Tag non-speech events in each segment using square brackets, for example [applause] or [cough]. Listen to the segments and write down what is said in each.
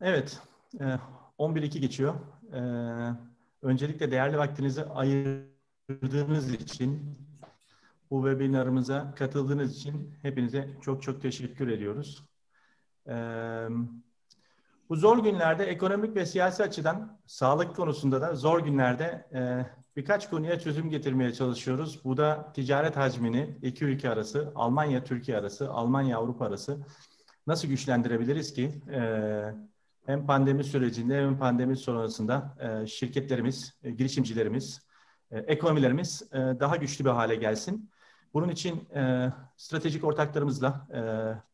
Evet, 11.2 geçiyor. Öncelikle değerli vaktinizi ayırdığınız için, bu webinarımıza katıldığınız için hepinize çok çok teşekkür ediyoruz. Bu zor günlerde ekonomik ve siyasi açıdan sağlık konusunda da zor günlerde birkaç konuya çözüm getirmeye çalışıyoruz. Bu da ticaret hacmini iki ülke arası, Almanya-Türkiye arası, Almanya-Avrupa arası nasıl güçlendirebiliriz ki hem pandemi sürecinde hem pandemi sonrasında şirketlerimiz, girişimcilerimiz, ekonomilerimiz daha güçlü bir hale gelsin. Bunun için e, stratejik ortaklarımızla e,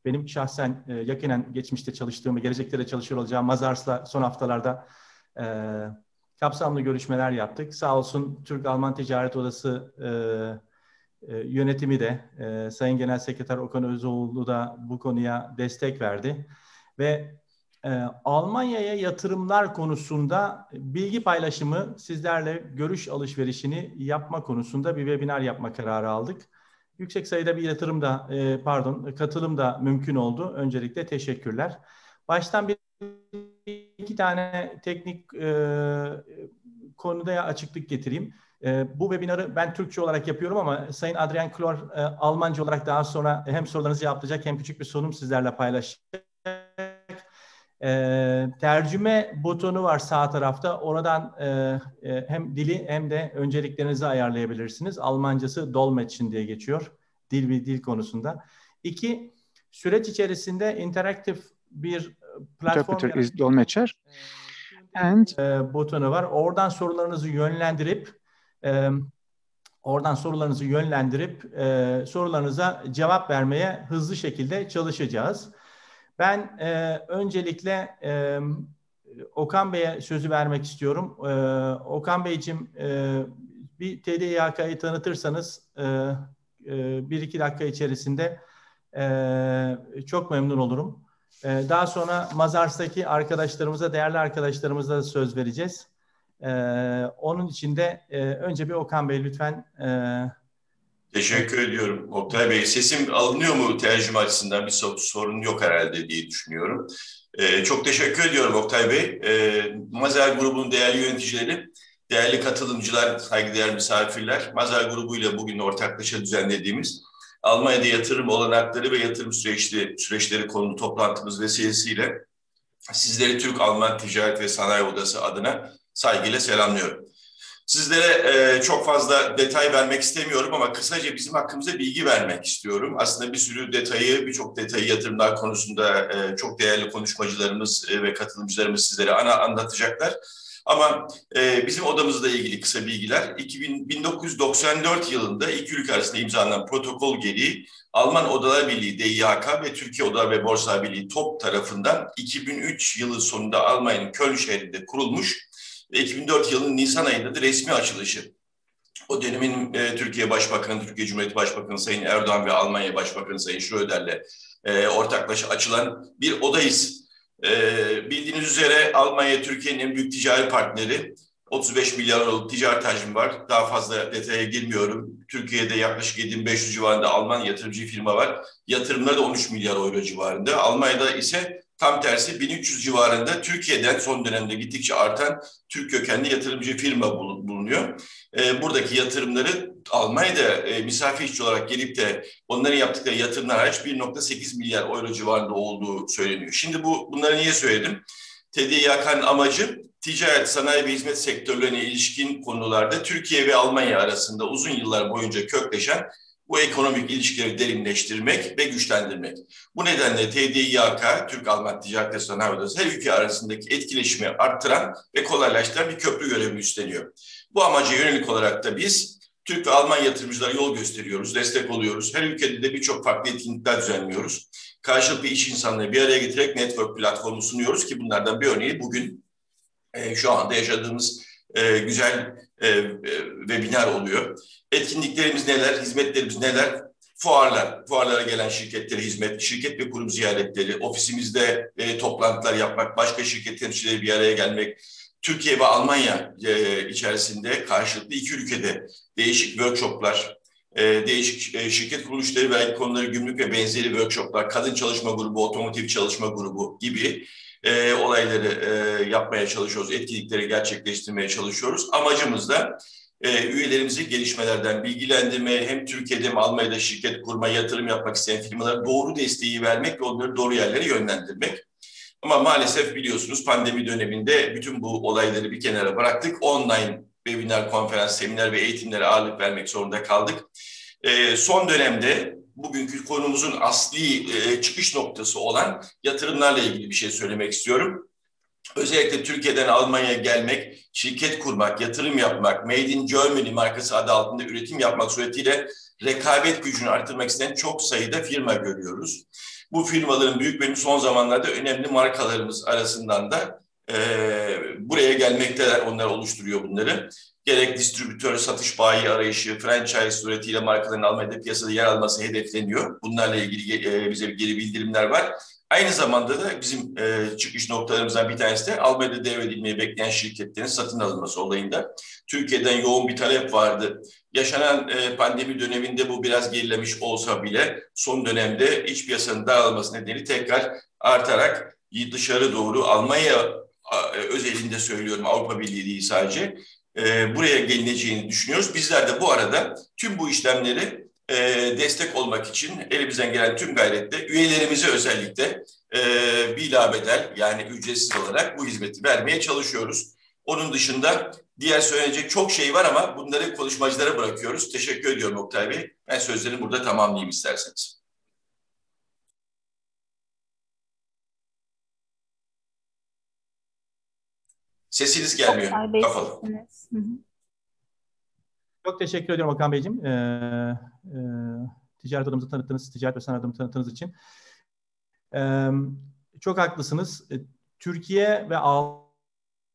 benim şahsen e, yakinen geçmişte çalıştığım ve gelecekte de çalışıyor olacağım Mazars'la son haftalarda e, kapsamlı görüşmeler yaptık. Sağ olsun Türk-Alman Ticaret Odası e, e, yönetimi de e, Sayın Genel Sekreter Okan Özoğlu da bu konuya destek verdi. Ve e, Almanya'ya yatırımlar konusunda bilgi paylaşımı sizlerle görüş alışverişini yapma konusunda bir webinar yapma kararı aldık. Yüksek sayıda bir yatırım da e, pardon katılım da mümkün oldu. Öncelikle teşekkürler. Baştan bir iki tane teknik e, konuda açıklık getireyim. E, bu webinarı ben Türkçe olarak yapıyorum ama Sayın Adrian Klor e, Almanca olarak daha sonra hem sorularınızı cevaplayacak hem küçük bir sunum sizlerle paylaşacak. E, tercüme butonu var sağ tarafta. Oradan e, e, hem dili hem de önceliklerinizi ayarlayabilirsiniz. Almancası Dolmetschen diye geçiyor. Dil bir dil konusunda. İki, süreç içerisinde interaktif bir platform... Interpreter is Dolmetscher. And... E, butonu var. Oradan sorularınızı yönlendirip e, oradan sorularınızı yönlendirip e, sorularınıza cevap vermeye hızlı şekilde çalışacağız. Ben e, öncelikle e, Okan Bey'e sözü vermek istiyorum. E, Okan Beyciğim e, bir TDİHK'yı tanıtırsanız e, e, bir iki dakika içerisinde e, çok memnun olurum. E, daha sonra Mazars'taki arkadaşlarımıza, değerli arkadaşlarımıza da söz vereceğiz. E, onun için de e, önce bir Okan Bey lütfen e, Teşekkür ediyorum Oktay Bey. Sesim alınıyor mu tercüme açısından bir sorun yok herhalde diye düşünüyorum. Ee, çok teşekkür ediyorum Oktay Bey. Ee, grubunun değerli yöneticileri, değerli katılımcılar, saygıdeğer misafirler, Mazer grubuyla bugün ortaklaşa düzenlediğimiz Almanya'da yatırım olanakları ve yatırım süreçleri, süreçleri konulu toplantımız vesilesiyle sizleri Türk-Alman Ticaret ve Sanayi Odası adına saygıyla selamlıyorum. Sizlere e, çok fazla detay vermek istemiyorum ama kısaca bizim hakkımızda bilgi vermek istiyorum. Aslında bir sürü detayı, birçok detayı yatırımlar konusunda e, çok değerli konuşmacılarımız e, ve katılımcılarımız sizlere ana anlatacaklar. Ama e, bizim odamızla ilgili kısa bilgiler. 2000, 1994 yılında iki ülke arasında imzalanan protokol gereği Alman Odalar Birliği DİHK ve Türkiye Odalar ve Borsa Birliği TOP tarafından 2003 yılı sonunda Almanya'nın Köln şehrinde kurulmuş ve 2004 yılının Nisan ayında da resmi açılışı. O dönemin e, Türkiye Başbakanı, Türkiye Cumhuriyeti Başbakanı Sayın Erdoğan ve Almanya Başbakanı Sayın Schröder'le e, ortaklaşa açılan bir odayız. E, bildiğiniz üzere Almanya Türkiye'nin en büyük ticari partneri. 35 milyar euroluk ticaret hacmi var. Daha fazla detaya girmiyorum. Türkiye'de yaklaşık 7500 civarında Alman yatırımcı firma var. Yatırımları da 13 milyar euro civarında. Almanya'da ise Tam tersi 1300 civarında Türkiye'den son dönemde gittikçe artan Türk kökenli yatırımcı firma bulunuyor. E, buradaki yatırımları Almanya'da e, misafir işçi olarak gelip de onların yaptıkları yatırımlar hariç 1.8 milyar euro civarında olduğu söyleniyor. Şimdi bu bunları niye söyledim? TDİHK'nın amacı ticaret, sanayi ve hizmet sektörlerine ilişkin konularda Türkiye ve Almanya arasında uzun yıllar boyunca kökleşen bu ekonomik ilişkileri derinleştirmek ve güçlendirmek. Bu nedenle TDİAK, Türk-Alman Ticaret ve Sanayi Odası her ülke arasındaki etkileşimi arttıran ve kolaylaştıran bir köprü görevini üstleniyor. Bu amaca yönelik olarak da biz Türk ve Alman yatırımcılara yol gösteriyoruz, destek oluyoruz. Her ülkede de birçok farklı etkinlikler düzenliyoruz. Karşılıklı iş insanları bir araya getirerek network platformu sunuyoruz ki bunlardan bir örneği bugün e, şu anda yaşadığımız e, güzel e, e, webinar oluyor. Etkinliklerimiz neler, hizmetlerimiz neler? Fuarlar, fuarlara gelen şirketlere hizmet, şirket ve kurum ziyaretleri, ofisimizde e, toplantılar yapmak, başka şirket temsilcileri bir araya gelmek, Türkiye ve Almanya e, içerisinde karşılıklı iki ülkede değişik workshoplar, e, değişik e, şirket kuruluşları, vergi konuları, gümrük ve benzeri workshoplar, kadın çalışma grubu, otomotiv çalışma grubu gibi e, olayları e, yapmaya çalışıyoruz, etkinlikleri gerçekleştirmeye çalışıyoruz. Amacımız da e, üyelerimizi gelişmelerden bilgilendirmeye, hem Türkiye'de hem Almanya'da şirket kurma, yatırım yapmak isteyen firmalara doğru desteği vermek ve onları doğru yerlere yönlendirmek. Ama maalesef biliyorsunuz pandemi döneminde bütün bu olayları bir kenara bıraktık. Online webinar, konferans, seminer ve eğitimlere ağırlık vermek zorunda kaldık. E, son dönemde bugünkü konumuzun asli e, çıkış noktası olan yatırımlarla ilgili bir şey söylemek istiyorum. Özellikle Türkiye'den Almanya'ya gelmek, şirket kurmak, yatırım yapmak, Made in Germany markası adı altında üretim yapmak suretiyle rekabet gücünü artırmak isteyen çok sayıda firma görüyoruz. Bu firmaların büyük bölümü son zamanlarda önemli markalarımız arasından da e, buraya gelmekteler. Onlar oluşturuyor bunları. Gerek distribütör, satış bayi arayışı, franchise suretiyle markaların Almanya'da piyasada yer alması hedefleniyor. Bunlarla ilgili e, bize geri bildirimler var. Aynı zamanda da bizim e, çıkış noktalarımızdan bir tanesi de Almanya'da devredilmeyi bekleyen şirketlerin satın alınması olayında. Türkiye'den yoğun bir talep vardı. Yaşanan e, pandemi döneminde bu biraz gerilemiş olsa bile son dönemde iç piyasanın dağılması nedeniyle tekrar artarak dışarı doğru Almanya e, özelinde söylüyorum Avrupa Birliği değil sadece e, buraya gelineceğini düşünüyoruz. Bizler de bu arada tüm bu işlemleri e, destek olmak için elimizden gelen tüm gayretle üyelerimize özellikle e, bilabedel yani ücretsiz olarak bu hizmeti vermeye çalışıyoruz. Onun dışında diğer söyleyecek çok şey var ama bunları konuşmacılara bırakıyoruz. Teşekkür ediyorum Oktay Bey. Ben sözlerimi burada tamamlayayım isterseniz. Sesiniz gelmiyor. Kapalı. Çok teşekkür ediyorum Okan Beyciğim. Ee, e, ticaret adımızı tanıttığınız, ticaret ve sanat adımı tanıttığınız için. Ee, çok haklısınız. E, Türkiye ve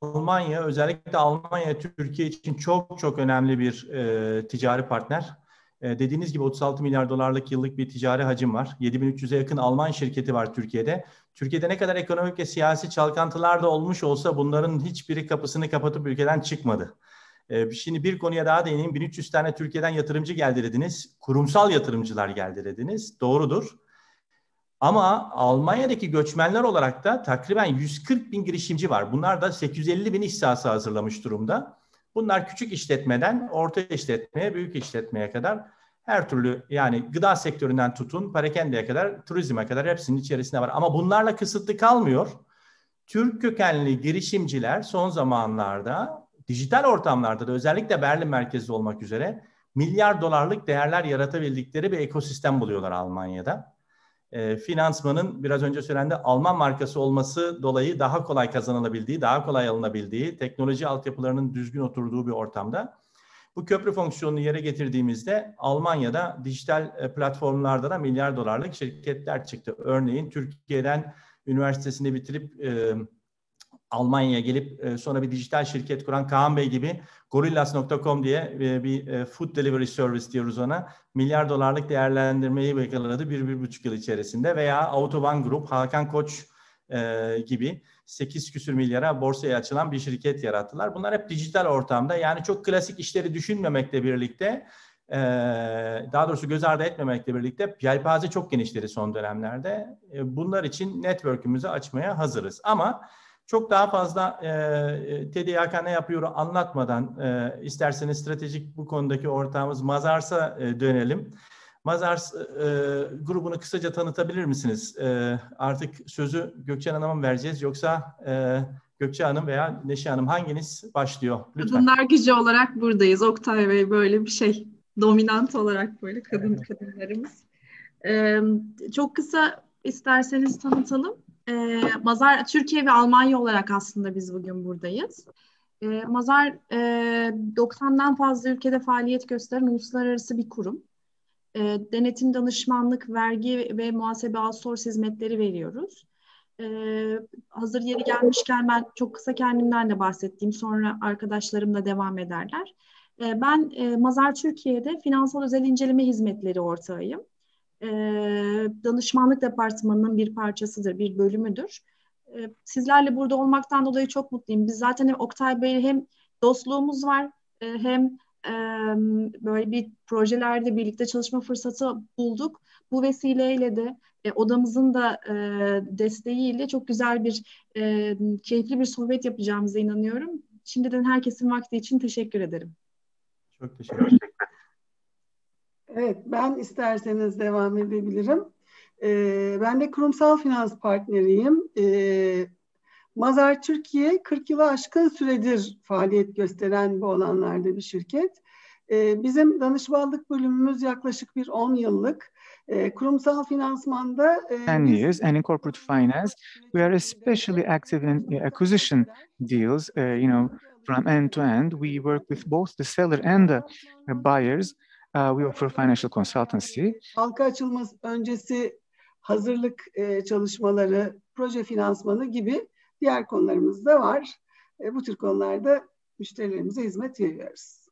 Almanya, özellikle Almanya Türkiye için çok çok önemli bir e, ticari partner. E, dediğiniz gibi 36 milyar dolarlık yıllık bir ticari hacim var. 7300'e yakın Alman şirketi var Türkiye'de. Türkiye'de ne kadar ekonomik ve siyasi çalkantılar da olmuş olsa bunların hiçbiri kapısını kapatıp ülkeden çıkmadı. E, şimdi bir konuya daha değineyim. 1300 tane Türkiye'den yatırımcı geldi dediniz. Kurumsal yatırımcılar geldi dediniz. Doğrudur. Ama Almanya'daki göçmenler olarak da takriben 140 bin girişimci var. Bunlar da 850 bin iş sahası hazırlamış durumda. Bunlar küçük işletmeden orta işletmeye, büyük işletmeye kadar her türlü yani gıda sektöründen tutun parakendeye kadar, turizme kadar hepsinin içerisinde var. Ama bunlarla kısıtlı kalmıyor. Türk kökenli girişimciler son zamanlarda dijital ortamlarda da özellikle Berlin merkezli olmak üzere milyar dolarlık değerler yaratabildikleri bir ekosistem buluyorlar Almanya'da e, finansmanın biraz önce söylendi Alman markası olması dolayı daha kolay kazanılabildiği, daha kolay alınabildiği, teknoloji altyapılarının düzgün oturduğu bir ortamda. Bu köprü fonksiyonunu yere getirdiğimizde Almanya'da dijital e, platformlarda da milyar dolarlık şirketler çıktı. Örneğin Türkiye'den üniversitesini bitirip e, Almanya'ya gelip e, sonra bir dijital şirket kuran Kaan Bey gibi Gorillas.com diye e, bir e, food delivery service diyoruz ona. Milyar dolarlık değerlendirmeyi yakaladı bir, bir buçuk yıl içerisinde. Veya Autoban Group, Hakan Koç gibi 8 küsür milyara borsaya açılan bir şirket yarattılar. Bunlar hep dijital ortamda. Yani çok klasik işleri düşünmemekle birlikte daha doğrusu göz ardı etmemekle birlikte yelpaze çok genişleri son dönemlerde. Bunlar için network'ümüzü açmaya hazırız. Ama çok daha fazla e, TDYK ne yapıyor anlatmadan e, isterseniz stratejik bu konudaki ortağımız Mazars'a e, dönelim. Mazars e, grubunu kısaca tanıtabilir misiniz? E, artık sözü Gökçen Hanım'a mı vereceğiz yoksa e, Gökçe Hanım veya Neşe Hanım hanginiz başlıyor? Lütfen. Kadınlar gücü olarak buradayız. Oktay Bey böyle bir şey. Dominant olarak böyle kadın kadınlarımız. Ee, çok kısa isterseniz tanıtalım. E, Mazar Türkiye ve Almanya olarak aslında biz bugün buradayız. E, Mazar e, 90'dan fazla ülkede faaliyet gösteren uluslararası bir kurum. E, denetim, danışmanlık, vergi ve muhasebe outsource hizmetleri veriyoruz. E, hazır yeri gelmişken ben çok kısa kendimden de bahsettiğim sonra arkadaşlarımla devam ederler. E, ben e, Mazar Türkiye'de finansal özel inceleme hizmetleri ortağıyım e, danışmanlık departmanının bir parçasıdır, bir bölümüdür. E, sizlerle burada olmaktan dolayı çok mutluyum. Biz zaten hem Oktay Bey'le hem dostluğumuz var e, hem e, böyle bir projelerde birlikte çalışma fırsatı bulduk. Bu vesileyle de e, odamızın da e, desteğiyle çok güzel bir e, keyifli bir sohbet yapacağımıza inanıyorum. Şimdiden herkesin vakti için teşekkür ederim. Çok teşekkür ederim. Evet, ben isterseniz devam edebilirim. Ee, ben de kurumsal finans partneriyim. Ee, Mazar Türkiye 40 yılı aşkın süredir faaliyet gösteren bu alanlarda bir şirket. Ee, bizim danışmanlık bölümümüz yaklaşık bir 10 yıllık. Ee, kurumsal finansmanda... E, 10 years and in corporate finance, we are especially active in acquisition deals, uh, you know, from end to end. We work with both the seller and the buyers. Uh, we offer financial consultancy. Halka açılması öncesi hazırlık e, çalışmaları, proje finansmanı gibi diğer konularımız da var. E, bu tür konularda müşterilerimize hizmet veriyoruz.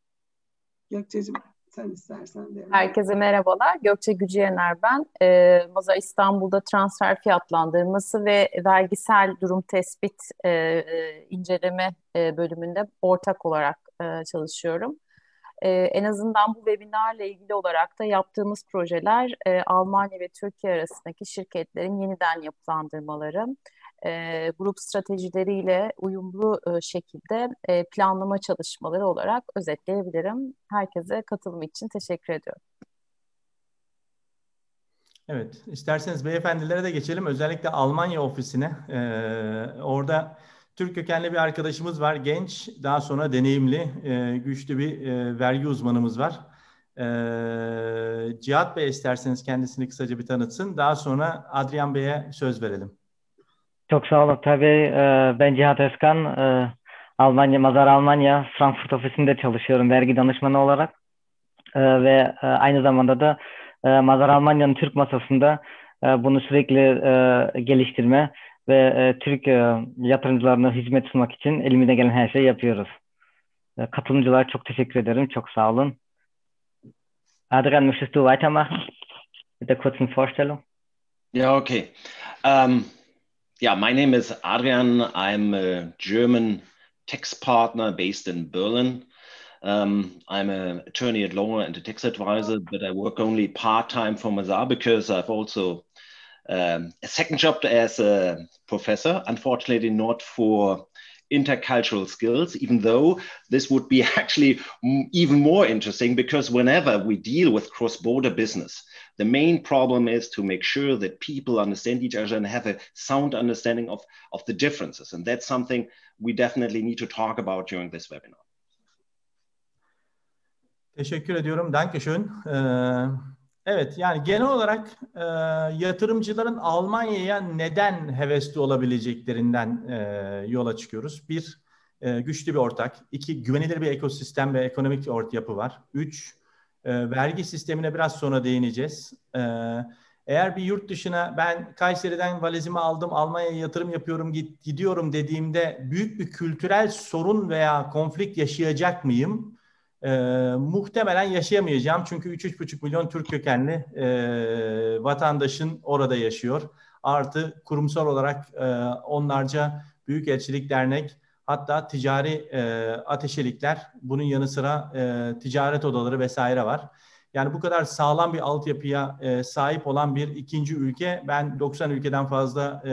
Gökçe'cim sen istersen de. Herkese merhabalar. Gökçe Gücüyener ben. E, Maza İstanbul'da transfer fiyatlandırması ve vergisel durum tespit e, e, inceleme e, bölümünde ortak olarak e, çalışıyorum. E, en azından bu webinarla ilgili olarak da yaptığımız projeler e, Almanya ve Türkiye arasındaki şirketlerin yeniden yapılandırmaları, e, grup stratejileriyle uyumlu e, şekilde e, planlama çalışmaları olarak özetleyebilirim. Herkese katılım için teşekkür ediyorum. Evet, isterseniz beyefendilere de geçelim. Özellikle Almanya ofisine. Ee, orada Türk kökenli bir arkadaşımız var. Genç, daha sonra deneyimli, e, güçlü bir e, vergi uzmanımız var. E, Cihat Bey isterseniz kendisini kısaca bir tanıtsın. Daha sonra Adrian Bey'e söz verelim. Çok sağ olun Bey. E, ben Cihat Özkan. E, Almanya, Mazar Almanya, Frankfurt ofisinde çalışıyorum vergi danışmanı olarak. E, ve aynı zamanda da Mazar Almanya'nın Türk masasında bunu sürekli geliştirme ve Türk yatırımcılarına hizmet sunmak için elimizde gelen her şeyi yapıyoruz. Katılımcılara çok teşekkür ederim. Çok sağ olun. Adrian, möchtest du weitermachen mit der kurzen Vorstellung? Ja, okay. Um, yeah, my name is Adrian. I'm a German tax partner based in Berlin. Um, I'm an attorney at law and a tax advisor, but I work only part time for Mazar because I've also um, a second job as a professor. Unfortunately, not for intercultural skills, even though this would be [laughs] actually even more interesting because whenever we deal with cross border business, the main problem is to make sure that people understand each other and have a sound understanding of, of the differences. And that's something we definitely need to talk about during this webinar. Teşekkür ediyorum. Dankeschön. Ee, evet yani genel olarak e, yatırımcıların Almanya'ya neden hevesli olabileceklerinden e, yola çıkıyoruz. Bir, e, güçlü bir ortak. İki, güvenilir bir ekosistem ve ekonomik ort yapı var. Üç, e, vergi sistemine biraz sonra değineceğiz. E, eğer bir yurt dışına ben Kayseri'den valizimi aldım, Almanya'ya yatırım yapıyorum, git, gidiyorum dediğimde büyük bir kültürel sorun veya konflikt yaşayacak mıyım? E, muhtemelen yaşayamayacağım çünkü 3-3,5 milyon Türk kökenli e, vatandaşın orada yaşıyor. Artı kurumsal olarak e, onlarca büyükelçilik, dernek, Hatta ticari e, ateşelikler, bunun yanı sıra e, ticaret odaları vesaire var. Yani bu kadar sağlam bir altyapıya e, sahip olan bir ikinci ülke. Ben 90 ülkeden fazla e,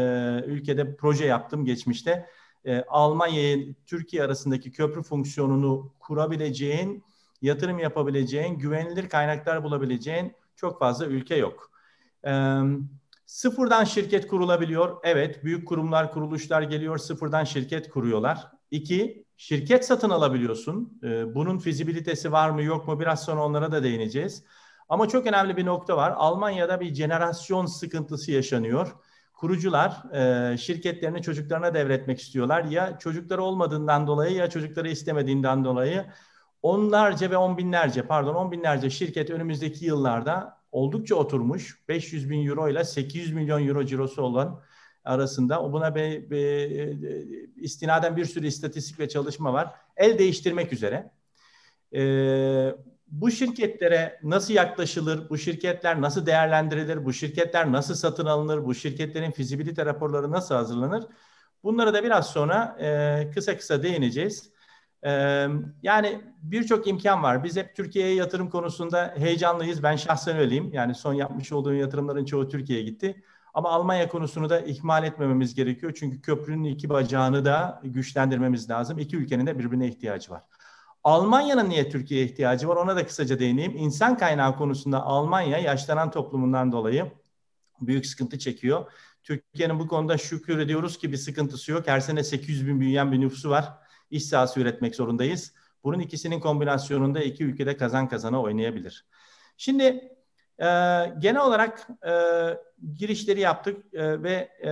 ülkede proje yaptım geçmişte. E, Almanya Türkiye arasındaki köprü fonksiyonunu kurabileceğin, yatırım yapabileceğin, güvenilir kaynaklar bulabileceğin çok fazla ülke yok. Evet. Sıfırdan şirket kurulabiliyor. Evet, büyük kurumlar, kuruluşlar geliyor, sıfırdan şirket kuruyorlar. İki, şirket satın alabiliyorsun. Ee, bunun fizibilitesi var mı yok mu biraz sonra onlara da değineceğiz. Ama çok önemli bir nokta var. Almanya'da bir jenerasyon sıkıntısı yaşanıyor. Kurucular e, şirketlerini çocuklarına devretmek istiyorlar. Ya çocukları olmadığından dolayı ya çocukları istemediğinden dolayı onlarca ve on binlerce pardon on binlerce şirket önümüzdeki yıllarda oldukça oturmuş. 500 bin euro ile 800 milyon euro cirosu olan arasında. Buna be, be, istinaden bir sürü istatistik ve çalışma var. El değiştirmek üzere. Ee, bu şirketlere nasıl yaklaşılır? Bu şirketler nasıl değerlendirilir? Bu şirketler nasıl satın alınır? Bu şirketlerin fizibilite raporları nasıl hazırlanır? Bunlara da biraz sonra e, kısa kısa değineceğiz. yani birçok imkan var. Biz hep Türkiye'ye yatırım konusunda heyecanlıyız. Ben şahsen öyleyim. Yani son yapmış olduğum yatırımların çoğu Türkiye'ye gitti. Ama Almanya konusunu da ihmal etmememiz gerekiyor. Çünkü köprünün iki bacağını da güçlendirmemiz lazım. İki ülkenin de birbirine ihtiyacı var. Almanya'nın niye Türkiye'ye ihtiyacı var ona da kısaca değineyim. İnsan kaynağı konusunda Almanya yaşlanan toplumundan dolayı büyük sıkıntı çekiyor. Türkiye'nin bu konuda şükür ediyoruz ki bir sıkıntısı yok. Her sene 800 bin büyüyen bir nüfusu var. İş sahası üretmek zorundayız. Bunun ikisinin kombinasyonunda iki ülkede kazan kazana oynayabilir. Şimdi e, genel olarak e, girişleri yaptık e, ve e,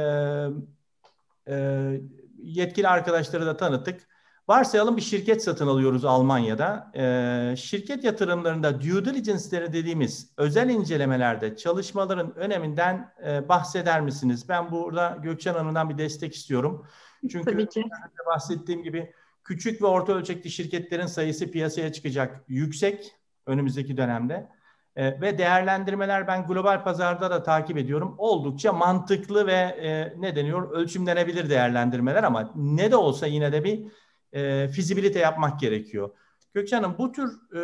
e, yetkili arkadaşları da tanıttık. Varsayalım bir şirket satın alıyoruz Almanya'da. Ee, şirket yatırımlarında due diligence'leri dediğimiz özel incelemelerde çalışmaların öneminden e, bahseder misiniz? Ben burada Gökçen Hanım'dan bir destek istiyorum. Çünkü Tabii ki. bahsettiğim gibi küçük ve orta ölçekli şirketlerin sayısı piyasaya çıkacak yüksek önümüzdeki dönemde. E, ve değerlendirmeler ben global pazarda da takip ediyorum. Oldukça mantıklı ve e, ne deniyor ölçümlenebilir değerlendirmeler ama ne de olsa yine de bir e, fizibilite yapmak gerekiyor. Gökçe Hanım bu tür e,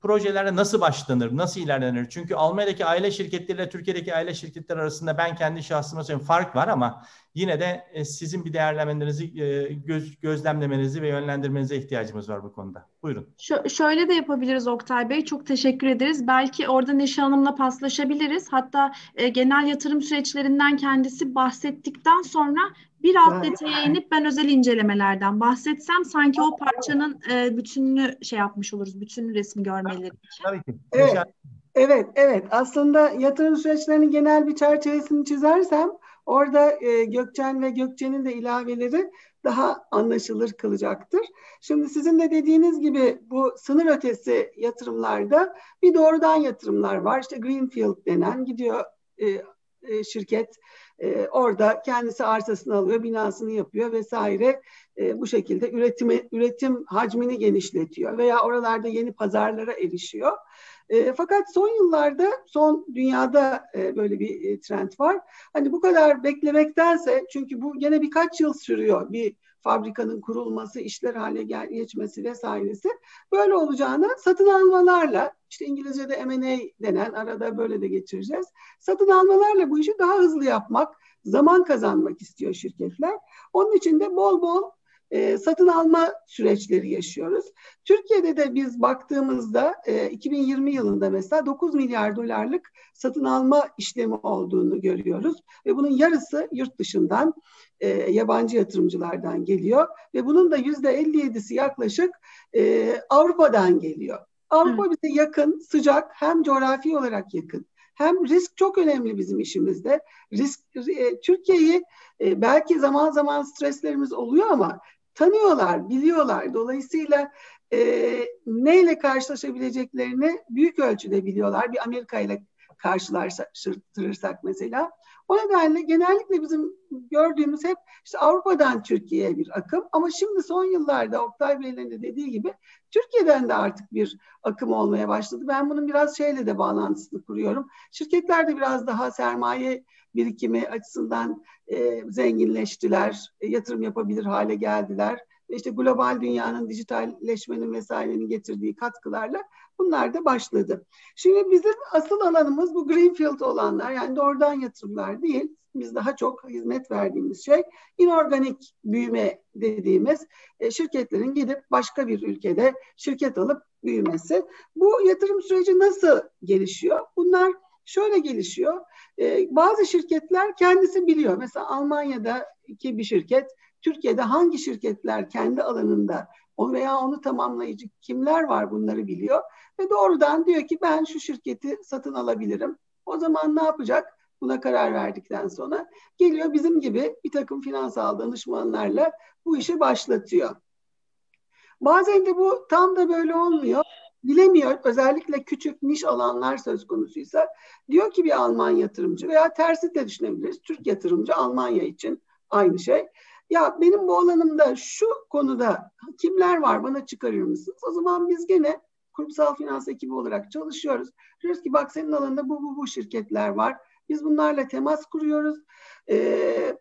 projelere nasıl başlanır, nasıl ilerlenir? Çünkü Almanya'daki aile şirketleriyle Türkiye'deki aile şirketler arasında ben kendi şahsıma söyleyeyim fark var ama yine de e, sizin bir değerlemenizi, e, göz, gözlemlemenizi ve yönlendirmenize ihtiyacımız var bu konuda. Buyurun. Ş- şöyle de yapabiliriz Oktay Bey. Çok teşekkür ederiz. Belki orada Neşe Hanım'la paslaşabiliriz. Hatta e, genel yatırım süreçlerinden kendisi bahsettikten sonra Biraz detaya inip ben özel incelemelerden bahsetsem sanki o parçanın e, bütününü şey yapmış oluruz, bütün resmi görmeleri için. Tabii ki. Evet. Evet, evet. Aslında yatırım süreçlerinin genel bir çerçevesini çizersem orada e, Gökçen ve Gökçen'in de ilaveleri daha anlaşılır kılacaktır. Şimdi sizin de dediğiniz gibi bu sınır ötesi yatırımlarda bir doğrudan yatırımlar var. İşte Greenfield denen gidiyor e, e, şirket e, orada kendisi arsasını alıyor, binasını yapıyor vesaire. E, bu şekilde üretimi, üretim hacmini genişletiyor veya oralarda yeni pazarlara erişiyor. E, fakat son yıllarda, son dünyada e, böyle bir e, trend var. Hani bu kadar beklemektense, çünkü bu gene birkaç yıl sürüyor bir fabrikanın kurulması, işler hale gel geçmesi vesairesi. Böyle olacağını satın almalarla, işte İngilizce'de M&A denen arada böyle de geçireceğiz. Satın almalarla bu işi daha hızlı yapmak, zaman kazanmak istiyor şirketler. Onun için de bol bol e, satın alma süreçleri yaşıyoruz. Türkiye'de de biz baktığımızda e, 2020 yılında mesela 9 milyar dolarlık satın alma işlemi olduğunu görüyoruz ve bunun yarısı yurt dışından e, yabancı yatırımcılardan geliyor ve bunun da yüzde 57'si yaklaşık e, Avrupa'dan geliyor. Avrupa Hı. bize yakın, sıcak, hem coğrafi olarak yakın. Hem risk çok önemli bizim işimizde. Risk e, Türkiye'yi e, belki zaman zaman streslerimiz oluyor ama tanıyorlar, biliyorlar. Dolayısıyla e, neyle karşılaşabileceklerini büyük ölçüde biliyorlar. Bir Amerika ile karşılaştırırsak mesela. O nedenle genellikle bizim gördüğümüz hep işte Avrupa'dan Türkiye'ye bir akım ama şimdi son yıllarda Oktay Bey'in de dediği gibi Türkiye'den de artık bir akım olmaya başladı. Ben bunun biraz şeyle de bağlantısını kuruyorum. Şirketler de biraz daha sermaye birikimi açısından e, zenginleştiler, e, yatırım yapabilir hale geldiler. İşte global dünyanın dijitalleşmenin vesairenin getirdiği katkılarla bunlar da başladı. Şimdi bizim asıl alanımız bu greenfield olanlar yani doğrudan yatırımlar değil. Biz daha çok hizmet verdiğimiz şey inorganik büyüme dediğimiz e, şirketlerin gidip başka bir ülkede şirket alıp büyümesi. Bu yatırım süreci nasıl gelişiyor? Bunlar şöyle gelişiyor. Ee, bazı şirketler kendisi biliyor. Mesela Almanya'daki bir şirket Türkiye'de hangi şirketler kendi alanında o veya onu tamamlayıcı kimler var bunları biliyor ve doğrudan diyor ki ben şu şirketi satın alabilirim. O zaman ne yapacak? Buna karar verdikten sonra geliyor bizim gibi bir takım finansal danışmanlarla bu işi başlatıyor. Bazen de bu tam da böyle olmuyor bilemiyor. Özellikle küçük niş alanlar söz konusuysa diyor ki bir Alman yatırımcı veya tersi de düşünebiliriz. Türk yatırımcı Almanya için aynı şey. Ya benim bu alanımda şu konuda kimler var bana çıkarır mısınız? O zaman biz gene kurumsal finans ekibi olarak çalışıyoruz. Diyoruz ki bak senin alanında bu bu bu şirketler var. Biz bunlarla temas kuruyoruz. Ee,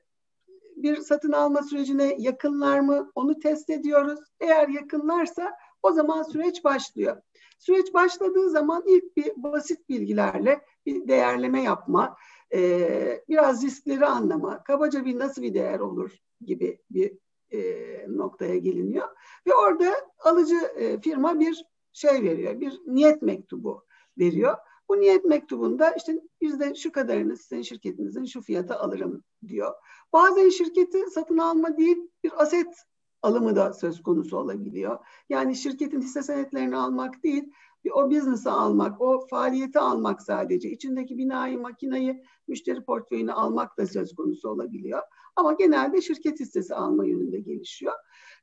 bir satın alma sürecine yakınlar mı? Onu test ediyoruz. Eğer yakınlarsa o zaman süreç başlıyor. Süreç başladığı zaman ilk bir basit bilgilerle bir değerleme yapma, e, biraz riskleri anlama, kabaca bir nasıl bir değer olur gibi bir e, noktaya geliniyor. Ve orada alıcı e, firma bir şey veriyor, bir niyet mektubu veriyor. Bu niyet mektubunda işte yüzde şu kadarını sizin şirketinizin şu fiyata alırım diyor. Bazen şirketi satın alma değil bir aset alımı da söz konusu olabiliyor. Yani şirketin hisse senetlerini almak değil, o biznesi almak, o faaliyeti almak sadece. içindeki binayı, makinayı, müşteri portföyünü almak da söz konusu olabiliyor. Ama genelde şirket hissesi alma yönünde gelişiyor.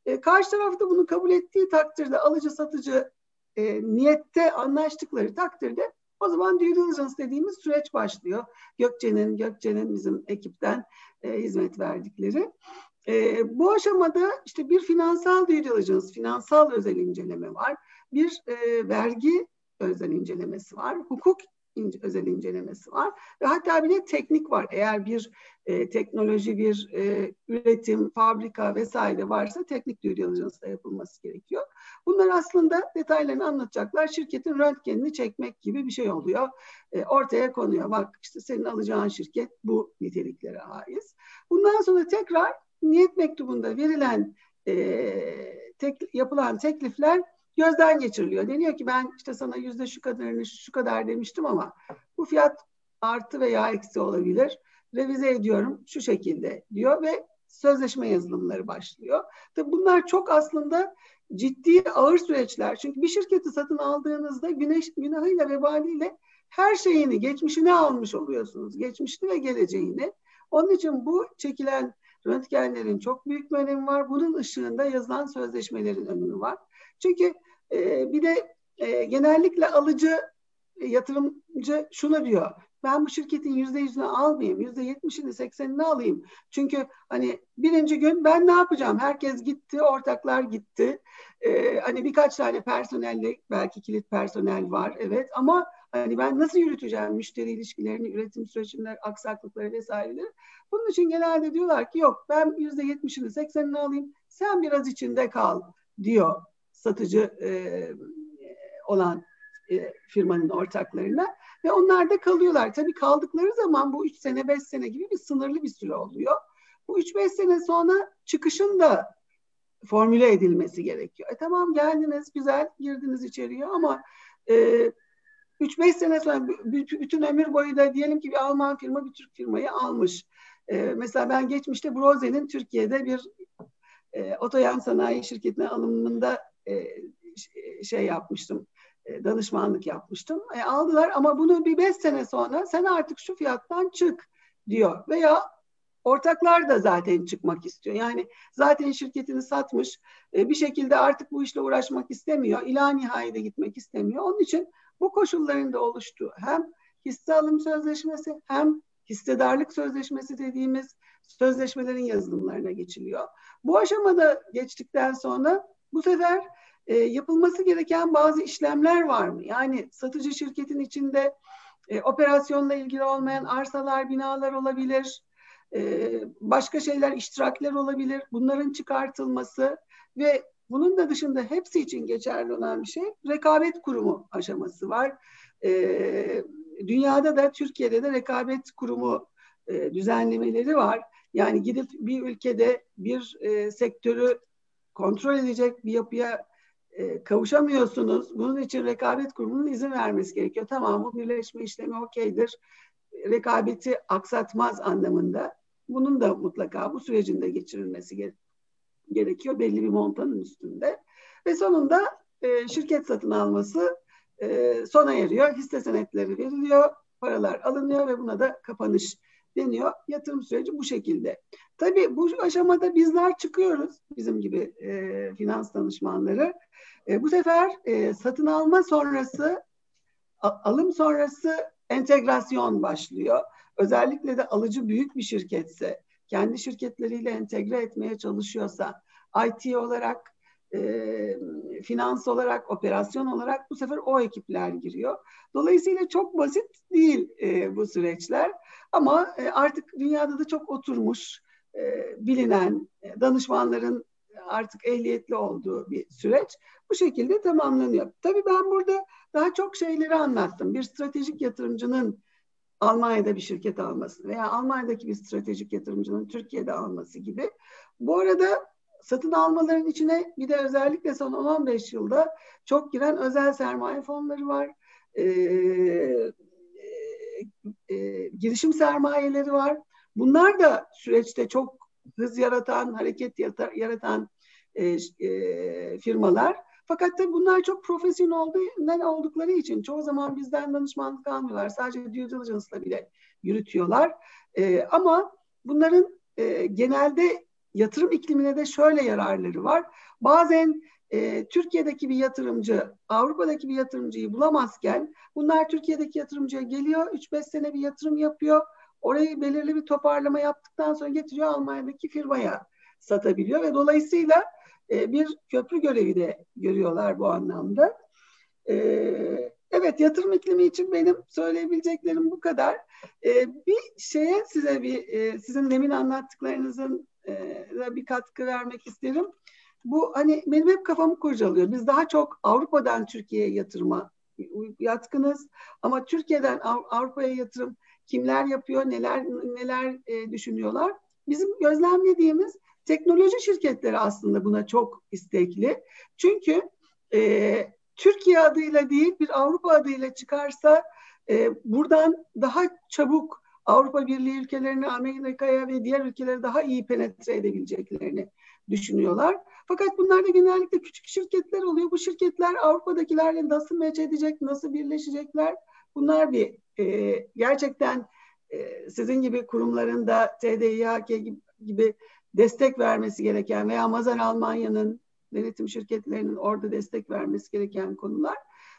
E, karşı tarafta bunu kabul ettiği takdirde alıcı satıcı e, niyette anlaştıkları takdirde o zaman due diligence dediğimiz süreç başlıyor. Gökçe'nin, Gökçe'nin bizim ekipten e, hizmet verdikleri. E, bu aşamada işte bir finansal due diligence, finansal özel inceleme var. Bir e, vergi özel incelemesi var. Hukuk ince, özel incelemesi var. Ve hatta bir de teknik var. Eğer bir e, teknoloji, bir e, üretim, fabrika vesaire varsa teknik due diligence da yapılması gerekiyor. Bunlar aslında detaylarını anlatacaklar. Şirketin röntgenini çekmek gibi bir şey oluyor. E, ortaya konuyor. Bak işte senin alacağın şirket bu niteliklere ait. Bundan sonra tekrar niyet mektubunda verilen e, tek, yapılan teklifler gözden geçiriliyor. Deniyor ki ben işte sana yüzde şu kadarını şu kadar demiştim ama bu fiyat artı veya eksi olabilir. Revize ediyorum şu şekilde diyor ve sözleşme yazılımları başlıyor. Tabii bunlar çok aslında ciddi ağır süreçler. Çünkü bir şirketi satın aldığınızda güneş günahıyla vebaliyle her şeyini, geçmişini almış oluyorsunuz. Geçmişini ve geleceğini. Onun için bu çekilen röntgenlerin çok büyük bir önemi var. Bunun ışığında yazılan sözleşmelerin önemi var. Çünkü e, bir de e, genellikle alıcı e, yatırımcı şunu diyor. Ben bu şirketin yüzde yüzünü almayayım, yüzde yetmişini, seksenini alayım. Çünkü hani birinci gün ben ne yapacağım? Herkes gitti, ortaklar gitti. Ee, hani birkaç tane personelle belki kilit personel var, evet. Ama hani ben nasıl yürüteceğim müşteri ilişkilerini, üretim süreçinde aksaklıkları vesaireleri. Bunun için genelde diyorlar ki yok ben yüzde yetmişini, seksenini alayım. Sen biraz içinde kal diyor satıcı e, olan e, firmanın ortaklarına ve onlar da kalıyorlar. Tabii kaldıkları zaman bu 3 sene 5 sene gibi bir sınırlı bir süre oluyor. Bu 3-5 sene sonra çıkışın da formüle edilmesi gerekiyor. E tamam geldiniz güzel girdiniz içeriye ama e, 3-5 sene sonra bütün ömür boyu da diyelim ki bir Alman firma bir Türk firmayı almış. E, mesela ben geçmişte Broze'nin Türkiye'de bir e, otoyan sanayi şirketine alımında şey yapmıştım e, danışmanlık yapmıştım. E, aldılar ama bunu bir beş sene sonra sen artık şu fiyattan çık diyor. Veya ortaklar da zaten çıkmak istiyor. Yani zaten şirketini satmış e, bir şekilde artık bu işle uğraşmak istemiyor. İla nihayede gitmek istemiyor. Onun için bu koşulların da oluştuğu hem hisse alım sözleşmesi hem hissedarlık sözleşmesi dediğimiz sözleşmelerin yazılımlarına geçiliyor. Bu aşamada geçtikten sonra bu sefer e, yapılması gereken bazı işlemler var mı? Yani satıcı şirketin içinde e, operasyonla ilgili olmayan arsalar, binalar olabilir, e, başka şeyler, iştirakler olabilir. Bunların çıkartılması ve bunun da dışında hepsi için geçerli olan bir şey rekabet kurumu aşaması var. E, dünyada da Türkiye'de de rekabet kurumu e, düzenlemeleri var. Yani gidip bir ülkede bir e, sektörü kontrol edecek bir yapıya e, kavuşamıyorsunuz. Bunun için rekabet kurumunun izin vermesi gerekiyor. Tamam bu birleşme işlemi okeydir. Rekabeti aksatmaz anlamında. Bunun da mutlaka bu sürecinde geçirilmesi gere- gerekiyor belli bir montanın üstünde. Ve sonunda e, şirket satın alması e, sona eriyor. Hisse senetleri veriliyor, paralar alınıyor ve buna da kapanış deniyor. Yatırım süreci bu şekilde. Tabii bu aşamada bizler çıkıyoruz bizim gibi e, finans danışmanları. E, bu sefer e, satın alma sonrası, a, alım sonrası entegrasyon başlıyor. Özellikle de alıcı büyük bir şirketse, kendi şirketleriyle entegre etmeye çalışıyorsa, IT olarak, e, finans olarak, operasyon olarak bu sefer o ekipler giriyor. Dolayısıyla çok basit değil e, bu süreçler ama e, artık dünyada da çok oturmuş e, bilinen danışmanların artık ehliyetli olduğu bir süreç bu şekilde tamamlanıyor. Tabii ben burada daha çok şeyleri anlattım. Bir stratejik yatırımcının Almanya'da bir şirket alması veya Almanya'daki bir stratejik yatırımcının Türkiye'de alması gibi. Bu arada satın almaların içine bir de özellikle son 10-15 yılda çok giren özel sermaye fonları var. Ee, e, e, girişim sermayeleri var. Bunlar da süreçte çok hız yaratan, hareket yaratan e, e, firmalar. Fakat tabii bunlar çok profesyonel oldukları için çoğu zaman bizden danışmanlık almıyorlar. Sadece due diligence'la bile yürütüyorlar. E, ama bunların e, genelde yatırım iklimine de şöyle yararları var. Bazen e, Türkiye'deki bir yatırımcı Avrupa'daki bir yatırımcıyı bulamazken bunlar Türkiye'deki yatırımcıya geliyor. 3-5 sene bir yatırım yapıyor. Orayı belirli bir toparlama yaptıktan sonra getiriyor Almanya'daki firmaya satabiliyor ve dolayısıyla e, bir köprü görevi de görüyorlar bu anlamda. E, evet yatırım iklimi için benim söyleyebileceklerim bu kadar. E, bir şeye size bir e, sizin demin anlattıklarınızın e, bir katkı vermek isterim. Bu hani benim hep kafamı kurcalıyor. Biz daha çok Avrupa'dan Türkiye'ye yatırıma yatkınız ama Türkiye'den Avrupa'ya yatırım kimler yapıyor, neler neler e, düşünüyorlar. Bizim gözlemlediğimiz teknoloji şirketleri aslında buna çok istekli. Çünkü e, Türkiye adıyla değil bir Avrupa adıyla çıkarsa e, buradan daha çabuk Avrupa Birliği ülkelerine, Amerika'ya ve diğer ülkelere daha iyi penetre edebileceklerini düşünüyorlar. Fakat bunlar da genellikle küçük şirketler oluyor. Bu şirketler Avrupa'dakilerle nasıl meç edecek, nasıl birleşecekler? Bunlar bir e, gerçekten e, sizin gibi kurumların da TDİHK gibi, gibi destek vermesi gereken veya Mazar Almanya'nın denetim şirketlerinin orada destek vermesi gereken konular.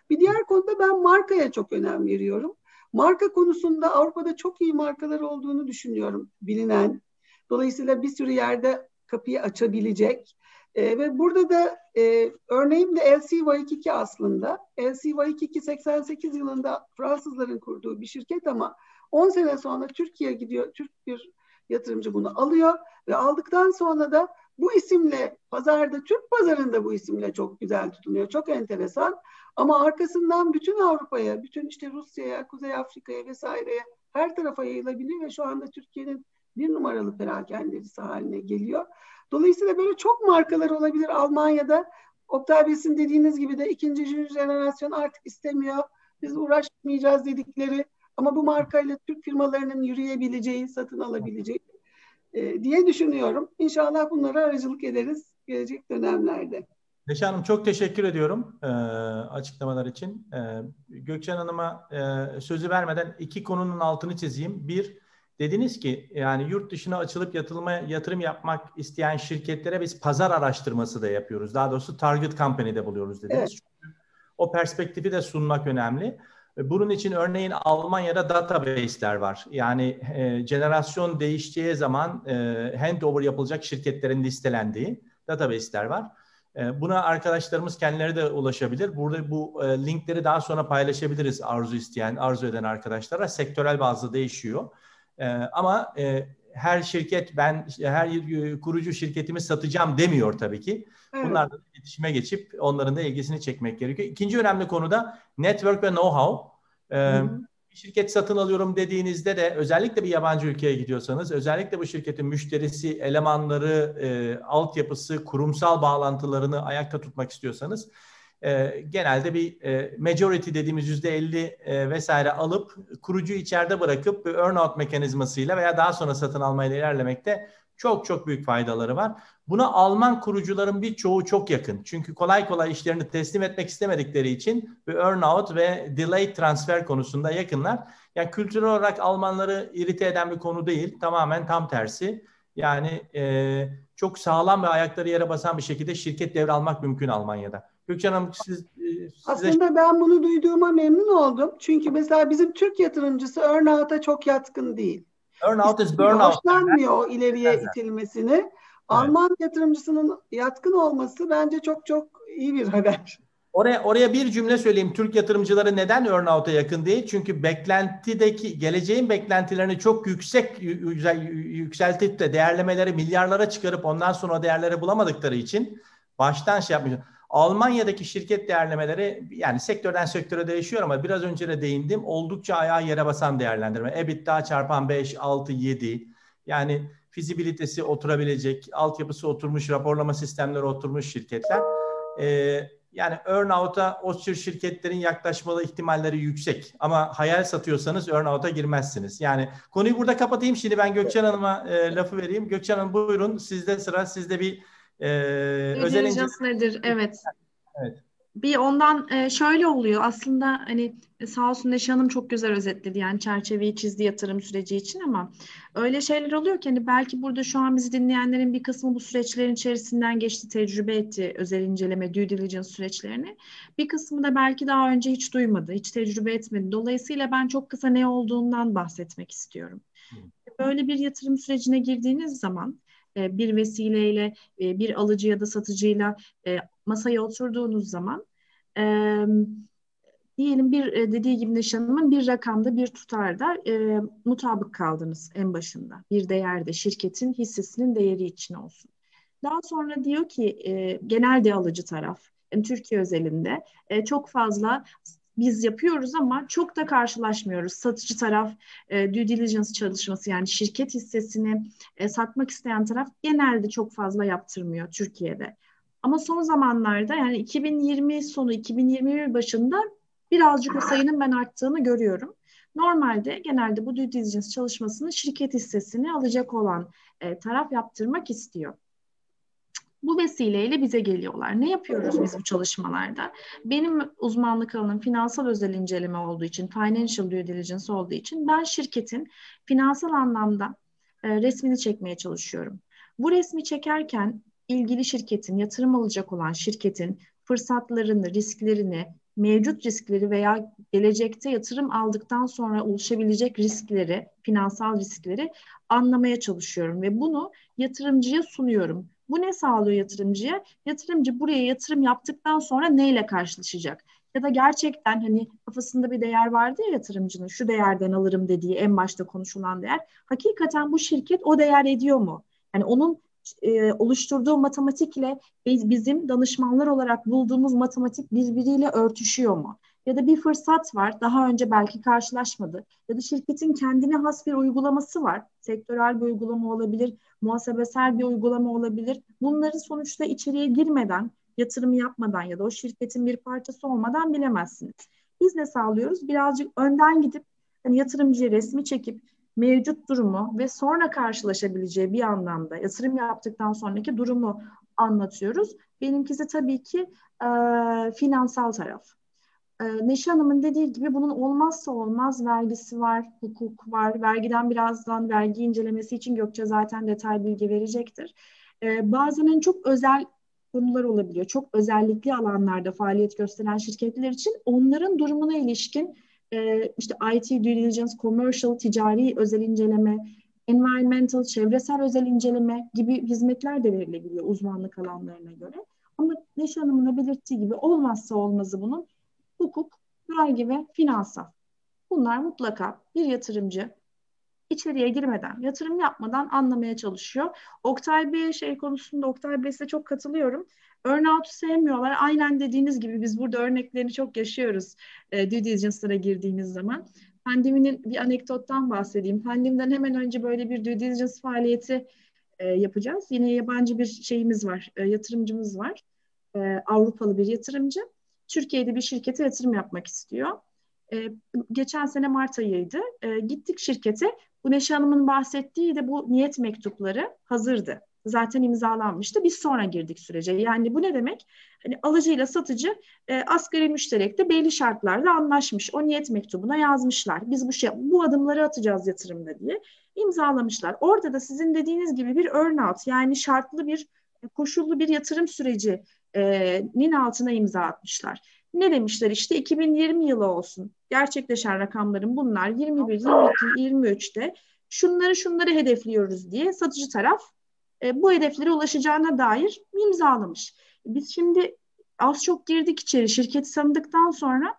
Bir diğer konuda ben markaya çok önem veriyorum. Marka konusunda Avrupa'da çok iyi markalar olduğunu düşünüyorum bilinen. Dolayısıyla bir sürü yerde kapıyı açabilecek. E, ve burada da e, örneğim de LC 2 aslında. LC 2 88 yılında Fransızların kurduğu bir şirket ama 10 sene sonra Türkiye gidiyor. Türk bir yatırımcı bunu alıyor ve aldıktan sonra da bu isimle pazarda Türk pazarında bu isimle çok güzel tutunuyor. Çok enteresan. Ama arkasından bütün Avrupa'ya, bütün işte Rusya'ya, Kuzey Afrika'ya vesaireye her tarafa yayılabiliyor ve şu anda Türkiye'nin bir numaralı perakendecisi haline geliyor. Dolayısıyla böyle çok markalar olabilir Almanya'da. Oktay Bey'sin dediğiniz gibi de ikinci jenerasyon artık istemiyor. Biz uğraşmayacağız dedikleri ama bu markayla Türk firmalarının yürüyebileceği, satın alabileceği e, diye düşünüyorum. İnşallah bunlara aracılık ederiz gelecek dönemlerde. Neşe Hanım çok teşekkür ediyorum e, açıklamalar için. E, Gökçen Hanım'a e, sözü vermeden iki konunun altını çizeyim. Bir, dediniz ki yani yurt dışına açılıp yatılma, yatırım yapmak isteyen şirketlere biz pazar araştırması da yapıyoruz. Daha doğrusu target company'de buluyoruz dediniz. Evet. Çünkü o perspektifi de sunmak önemli. Bunun için örneğin Almanya'da database'ler var. Yani e, jenerasyon değişeceği zaman e, handover yapılacak şirketlerin listelendiği database'ler var. E, buna arkadaşlarımız kendileri de ulaşabilir. Burada bu e, linkleri daha sonra paylaşabiliriz arzu isteyen, arzu eden arkadaşlara. Sektörel bazda değişiyor. E, ama e, her şirket ben her kurucu şirketimi satacağım demiyor tabii ki. Evet. Bunlarla iletişime geçip onların da ilgisini çekmek gerekiyor. İkinci önemli konu da network ve know-how. Ee, bir şirket satın alıyorum dediğinizde de özellikle bir yabancı ülkeye gidiyorsanız özellikle bu şirketin müşterisi, elemanları, e, altyapısı, kurumsal bağlantılarını ayakta tutmak istiyorsanız e, genelde bir e, majority dediğimiz yüzde elli e, vesaire alıp kurucu içeride bırakıp bir earn-out mekanizmasıyla veya daha sonra satın almayla ilerlemekte çok çok büyük faydaları var. Buna Alman kurucuların birçoğu çok yakın. Çünkü kolay kolay işlerini teslim etmek istemedikleri için bir earn-out ve delay transfer konusunda yakınlar. Yani kültürel olarak Almanları irite eden bir konu değil. Tamamen tam tersi. Yani e, çok sağlam ve ayakları yere basan bir şekilde şirket devralmak mümkün Almanya'da. Gökçen Hanım siz... E, size... Aslında ben bunu duyduğuma memnun oldum. Çünkü mesela bizim Türk yatırımcısı earn-out'a çok yatkın değil. Earn-out is burnout. Hoşlanmıyor o ileriye evet. itilmesini. Evet. Alman yatırımcısının yatkın olması bence çok çok iyi bir haber. Oraya oraya bir cümle söyleyeyim. Türk yatırımcıları neden earnout'a yakın değil? Çünkü beklentideki geleceğin beklentilerini çok yüksek yükseltip de değerlemeleri milyarlara çıkarıp ondan sonra o değerleri bulamadıkları için baştan şey yapmış. Almanya'daki şirket değerlemeleri yani sektörden sektöre değişiyor ama biraz önce de değindim. Oldukça ayağı yere basan değerlendirme. EBITDA çarpan 5, 6, 7. Yani fizibilitesi oturabilecek, altyapısı oturmuş, raporlama sistemleri oturmuş şirketler. Ee, yani earnout'a o tür şirketlerin yaklaşmalı ihtimalleri yüksek. Ama hayal satıyorsanız earnout'a girmezsiniz. Yani konuyu burada kapatayım. Şimdi ben Gökçen Hanım'a e, lafı vereyim. Gökçen Hanım buyurun. Sizde sıra. Sizde bir e, özel nedir? Evet. Evet bir ondan e, şöyle oluyor aslında hani sağ olsun Neşe Hanım çok güzel özetledi yani çerçeveyi çizdi yatırım süreci için ama öyle şeyler oluyor ki hani belki burada şu an bizi dinleyenlerin bir kısmı bu süreçlerin içerisinden geçti, tecrübe etti özel inceleme, due diligence süreçlerini. Bir kısmı da belki daha önce hiç duymadı, hiç tecrübe etmedi. Dolayısıyla ben çok kısa ne olduğundan bahsetmek istiyorum. Böyle bir yatırım sürecine girdiğiniz zaman e, bir vesileyle e, bir alıcı ya da satıcıyla e, masaya oturduğunuz zaman diyelim bir dediği gibi Neşe Hanım'ın bir rakamda bir tutarda mutabık kaldınız en başında. Bir değerde şirketin hissesinin değeri için olsun. Daha sonra diyor ki e, genel de alıcı taraf Türkiye özelinde çok fazla biz yapıyoruz ama çok da karşılaşmıyoruz. Satıcı taraf e, due diligence çalışması yani şirket hissesini e, satmak isteyen taraf genelde çok fazla yaptırmıyor Türkiye'de. Ama son zamanlarda yani 2020 sonu 2021 başında birazcık o sayının ben arttığını görüyorum. Normalde genelde bu due diligence çalışmasını şirket hissesini alacak olan e, taraf yaptırmak istiyor. Bu vesileyle bize geliyorlar. Ne yapıyoruz biz bu çalışmalarda? Benim uzmanlık alanım finansal özel inceleme olduğu için, financial due diligence olduğu için ben şirketin finansal anlamda e, resmini çekmeye çalışıyorum. Bu resmi çekerken ilgili şirketin, yatırım alacak olan şirketin fırsatlarını, risklerini, mevcut riskleri veya gelecekte yatırım aldıktan sonra oluşabilecek riskleri, finansal riskleri anlamaya çalışıyorum ve bunu yatırımcıya sunuyorum. Bu ne sağlıyor yatırımcıya? Yatırımcı buraya yatırım yaptıktan sonra neyle karşılaşacak? Ya da gerçekten hani kafasında bir değer vardı ya yatırımcının şu değerden alırım dediği en başta konuşulan değer. Hakikaten bu şirket o değer ediyor mu? Yani onun e, oluşturduğu matematikle bizim danışmanlar olarak bulduğumuz matematik birbiriyle örtüşüyor mu? Ya da bir fırsat var, daha önce belki karşılaşmadı. Ya da şirketin kendine has bir uygulaması var. Sektörel bir uygulama olabilir, muhasebesel bir uygulama olabilir. Bunları sonuçta içeriye girmeden, yatırım yapmadan ya da o şirketin bir parçası olmadan bilemezsiniz. Biz ne sağlıyoruz? Birazcık önden gidip hani yatırımcıya resmi çekip mevcut durumu ve sonra karşılaşabileceği bir anlamda yatırım yaptıktan sonraki durumu anlatıyoruz. Benimkisi tabii ki e, finansal taraf. E, Neşe Hanım'ın dediği gibi bunun olmazsa olmaz vergisi var, hukuk var. Vergiden birazdan vergi incelemesi için Gökçe zaten detay bilgi verecektir. E, bazen hani çok özel konular olabiliyor. Çok özellikli alanlarda faaliyet gösteren şirketler için onların durumuna ilişkin e, işte IT due diligence, commercial, ticari özel inceleme, environmental, çevresel özel inceleme gibi hizmetler de verilebiliyor uzmanlık alanlarına göre. Ama Neşe Hanım'ın da belirttiği gibi olmazsa olmazı bunun hukuk, vergi ve finansal. Bunlar mutlaka bir yatırımcı içeriye girmeden, yatırım yapmadan anlamaya çalışıyor. Oktay Bey şey konusunda Oktay Bey'e çok katılıyorum. Earnout'u sevmiyorlar. Aynen dediğiniz gibi biz burada örneklerini çok yaşıyoruz e, due diligence'lara girdiğimiz zaman. Pandeminin bir anekdottan bahsedeyim. Pandemiden hemen önce böyle bir due diligence faaliyeti e, yapacağız. Yine yabancı bir şeyimiz var, e, yatırımcımız var. E, Avrupalı bir yatırımcı. Türkiye'de bir şirkete yatırım yapmak istiyor. E, geçen sene Mart ayıydı. E, gittik şirkete. Bu Neşe Hanım'ın bahsettiği de bu niyet mektupları hazırdı zaten imzalanmıştı. Biz sonra girdik sürece. Yani bu ne demek? Hani alıcıyla satıcı e, asgari müşterekte belli şartlarda anlaşmış. O niyet mektubuna yazmışlar. Biz bu şey bu adımları atacağız yatırımda diye imzalamışlar. Orada da sizin dediğiniz gibi bir earnout yani şartlı bir koşullu bir yatırım sürecinin altına imza atmışlar. Ne demişler işte 2020 yılı olsun. Gerçekleşen rakamların bunlar 21, 22, 23'te şunları şunları hedefliyoruz diye satıcı taraf e, bu hedeflere ulaşacağına dair imzalamış. Biz şimdi az çok girdik içeri. Şirketi tanıdıktan sonra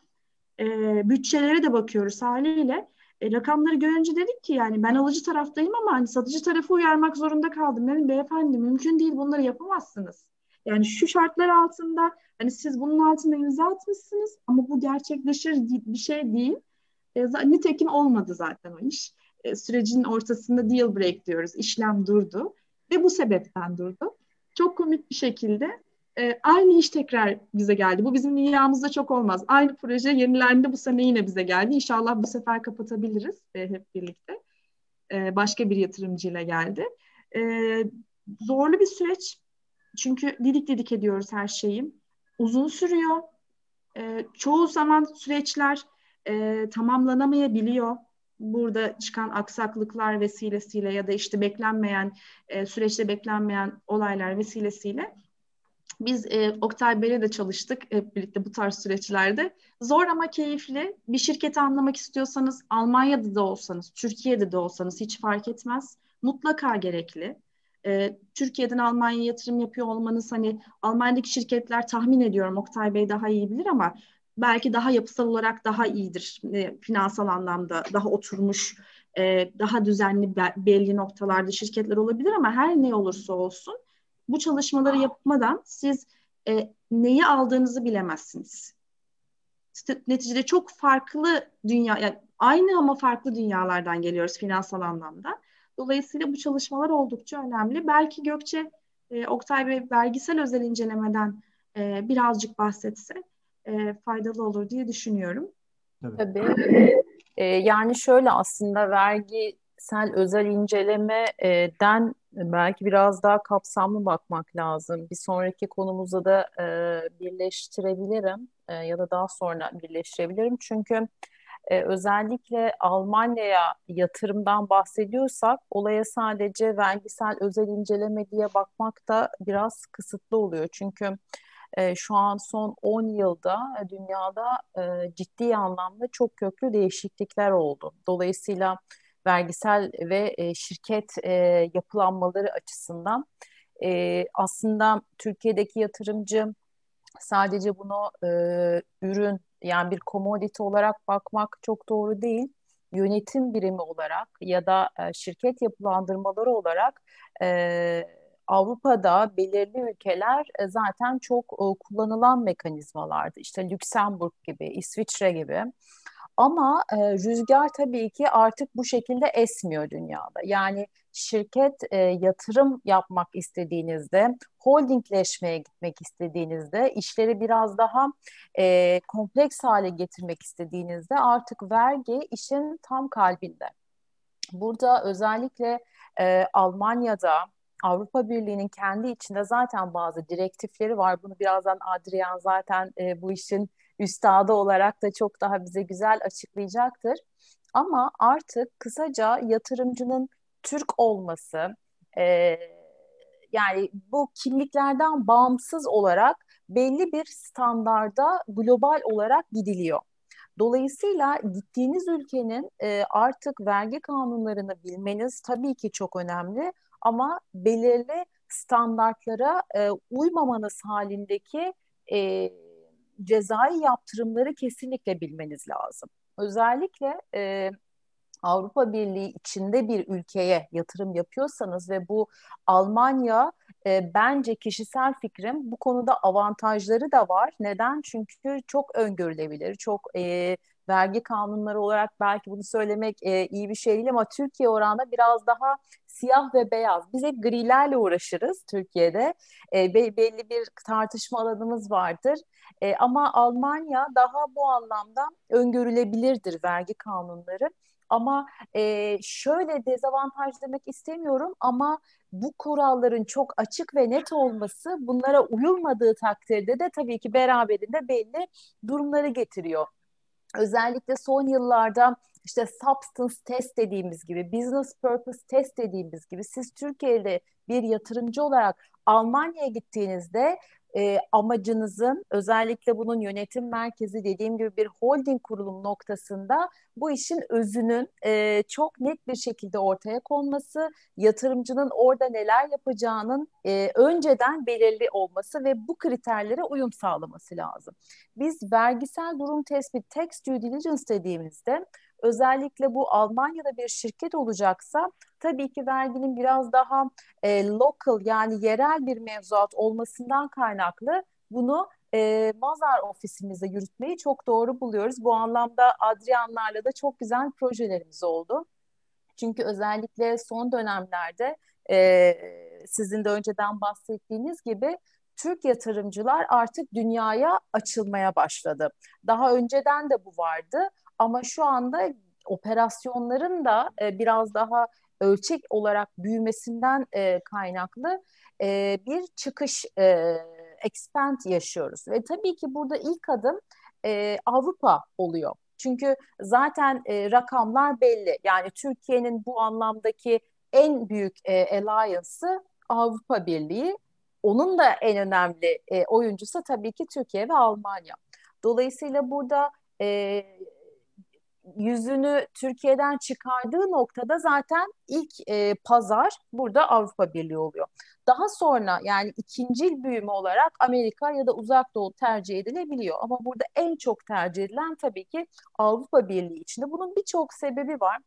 e, bütçelere de bakıyoruz haliyle. E, rakamları görünce dedik ki yani ben alıcı taraftayım ama hani satıcı tarafı uyarmak zorunda kaldım. Dedim beyefendi mümkün değil bunları yapamazsınız. Yani şu şartlar altında hani siz bunun altında imza atmışsınız ama bu gerçekleşir bir şey değil. E, nitekim olmadı zaten o iş. E, sürecin ortasında deal break diyoruz. İşlem durdu ve bu sebepten durdu. Çok komik bir şekilde e, aynı iş tekrar bize geldi. Bu bizim dünyamızda çok olmaz. Aynı proje yenilendi bu sene yine bize geldi. İnşallah bu sefer kapatabiliriz hep birlikte. Başka bir yatırımcıyla geldi. Zorlu bir süreç. Çünkü didik didik ediyoruz her şeyi. Uzun sürüyor. E, çoğu zaman süreçler e, tamamlanamayabiliyor. Burada çıkan aksaklıklar vesilesiyle ya da işte beklenmeyen e, süreçte beklenmeyen olaylar vesilesiyle biz e, Oktay Bey'le de çalıştık hep birlikte bu tarz süreçlerde. Zor ama keyifli. Bir şirketi anlamak istiyorsanız Almanya'da da olsanız, Türkiye'de de olsanız hiç fark etmez. Mutlaka gerekli. E, Türkiye'den Almanya'ya yatırım yapıyor olmanız hani Almanya'daki şirketler tahmin ediyorum Oktay Bey daha iyi bilir ama belki daha yapısal olarak daha iyidir. E, finansal anlamda daha oturmuş, e, daha düzenli belli noktalarda şirketler olabilir ama her ne olursa olsun bu çalışmaları yapmadan siz e, neyi aldığınızı bilemezsiniz. Neticede çok farklı dünya, yani aynı ama farklı dünyalardan geliyoruz finansal anlamda. Dolayısıyla bu çalışmalar oldukça önemli. Belki Gökçe, e, Oktay Bey vergisel özel incelemeden e, birazcık bahsetse e, faydalı olur diye düşünüyorum. Tabii. Tabii. E, yani şöyle aslında vergisel özel incelemeden belki biraz daha kapsamlı bakmak lazım. Bir sonraki konumuza da e, birleştirebilirim e, ya da daha sonra birleştirebilirim. Çünkü e, özellikle Almanya'ya yatırımdan bahsediyorsak olaya sadece vergisel özel inceleme diye bakmak da biraz kısıtlı oluyor. Çünkü e, şu an son 10 yılda dünyada e, ciddi anlamda çok köklü değişiklikler oldu. Dolayısıyla vergisel ve e, şirket e, yapılanmaları açısından e, aslında Türkiye'deki yatırımcı sadece bunu e, ürün yani bir commodity olarak bakmak çok doğru değil. Yönetim birimi olarak ya da e, şirket yapılandırmaları olarak e, Avrupa'da belirli ülkeler e, zaten çok e, kullanılan mekanizmalardı. İşte Lüksemburg gibi, İsviçre gibi. Ama e, rüzgar tabii ki artık bu şekilde esmiyor dünyada. Yani şirket e, yatırım yapmak istediğinizde, holdingleşmeye gitmek istediğinizde, işleri biraz daha e, kompleks hale getirmek istediğinizde artık vergi işin tam kalbinde. Burada özellikle e, Almanya'da Avrupa Birliği'nin kendi içinde zaten bazı direktifleri var. Bunu birazdan Adrian zaten e, bu işin üstadı olarak da çok daha bize güzel açıklayacaktır. Ama artık kısaca yatırımcının Türk olması, e, yani bu kimliklerden bağımsız olarak belli bir standarda global olarak gidiliyor. Dolayısıyla gittiğiniz ülkenin e, artık vergi kanunlarını bilmeniz tabii ki çok önemli ama belirli standartlara e, uymamanız halindeki e, cezai yaptırımları kesinlikle bilmeniz lazım. Özellikle e, Avrupa Birliği içinde bir ülkeye yatırım yapıyorsanız ve bu Almanya e, bence kişisel fikrim bu konuda avantajları da var. Neden? Çünkü çok öngörülebilir, çok e, vergi kanunları olarak belki bunu söylemek e, iyi bir şey değil ama Türkiye oranında biraz daha siyah ve beyaz. Biz hep grilerle uğraşırız Türkiye'de. E, belli bir tartışma alanımız vardır. E, ama Almanya daha bu anlamda öngörülebilirdir vergi kanunları. Ama e, şöyle dezavantaj demek istemiyorum ama bu kuralların çok açık ve net olması bunlara uyulmadığı takdirde de tabii ki beraberinde belli durumları getiriyor. Özellikle son yıllarda işte substance test dediğimiz gibi, business purpose test dediğimiz gibi siz Türkiye'de bir yatırımcı olarak Almanya'ya gittiğinizde e, amacınızın özellikle bunun yönetim merkezi dediğim gibi bir holding kurulum noktasında bu işin özünün e, çok net bir şekilde ortaya konması, yatırımcının orada neler yapacağının e, önceden belirli olması ve bu kriterlere uyum sağlaması lazım. Biz vergisel durum tespit, tax due diligence dediğimizde özellikle bu Almanya'da bir şirket olacaksa tabii ki verginin biraz daha e, local yani yerel bir mevzuat olmasından kaynaklı bunu e, Mazar ofisimizde yürütmeyi çok doğru buluyoruz. Bu anlamda Adrianlarla da çok güzel projelerimiz oldu. Çünkü özellikle son dönemlerde e, sizin de önceden bahsettiğiniz gibi Türk yatırımcılar artık dünyaya açılmaya başladı. Daha önceden de bu vardı ama şu anda operasyonların da e, biraz daha ölçek olarak büyümesinden e, kaynaklı e, bir çıkış e, expand yaşıyoruz. Ve tabii ki burada ilk adım e, Avrupa oluyor. Çünkü zaten e, rakamlar belli. Yani Türkiye'nin bu anlamdaki en büyük e, alliance'ı Avrupa Birliği. Onun da en önemli e, oyuncusu tabii ki Türkiye ve Almanya. Dolayısıyla burada e, yüzünü Türkiye'den çıkardığı noktada zaten ilk e, pazar burada Avrupa Birliği oluyor. Daha sonra yani ikincil büyüme olarak Amerika ya da Uzak Doğu tercih edilebiliyor. Ama burada en çok tercih edilen tabii ki Avrupa Birliği içinde. Bunun birçok sebebi var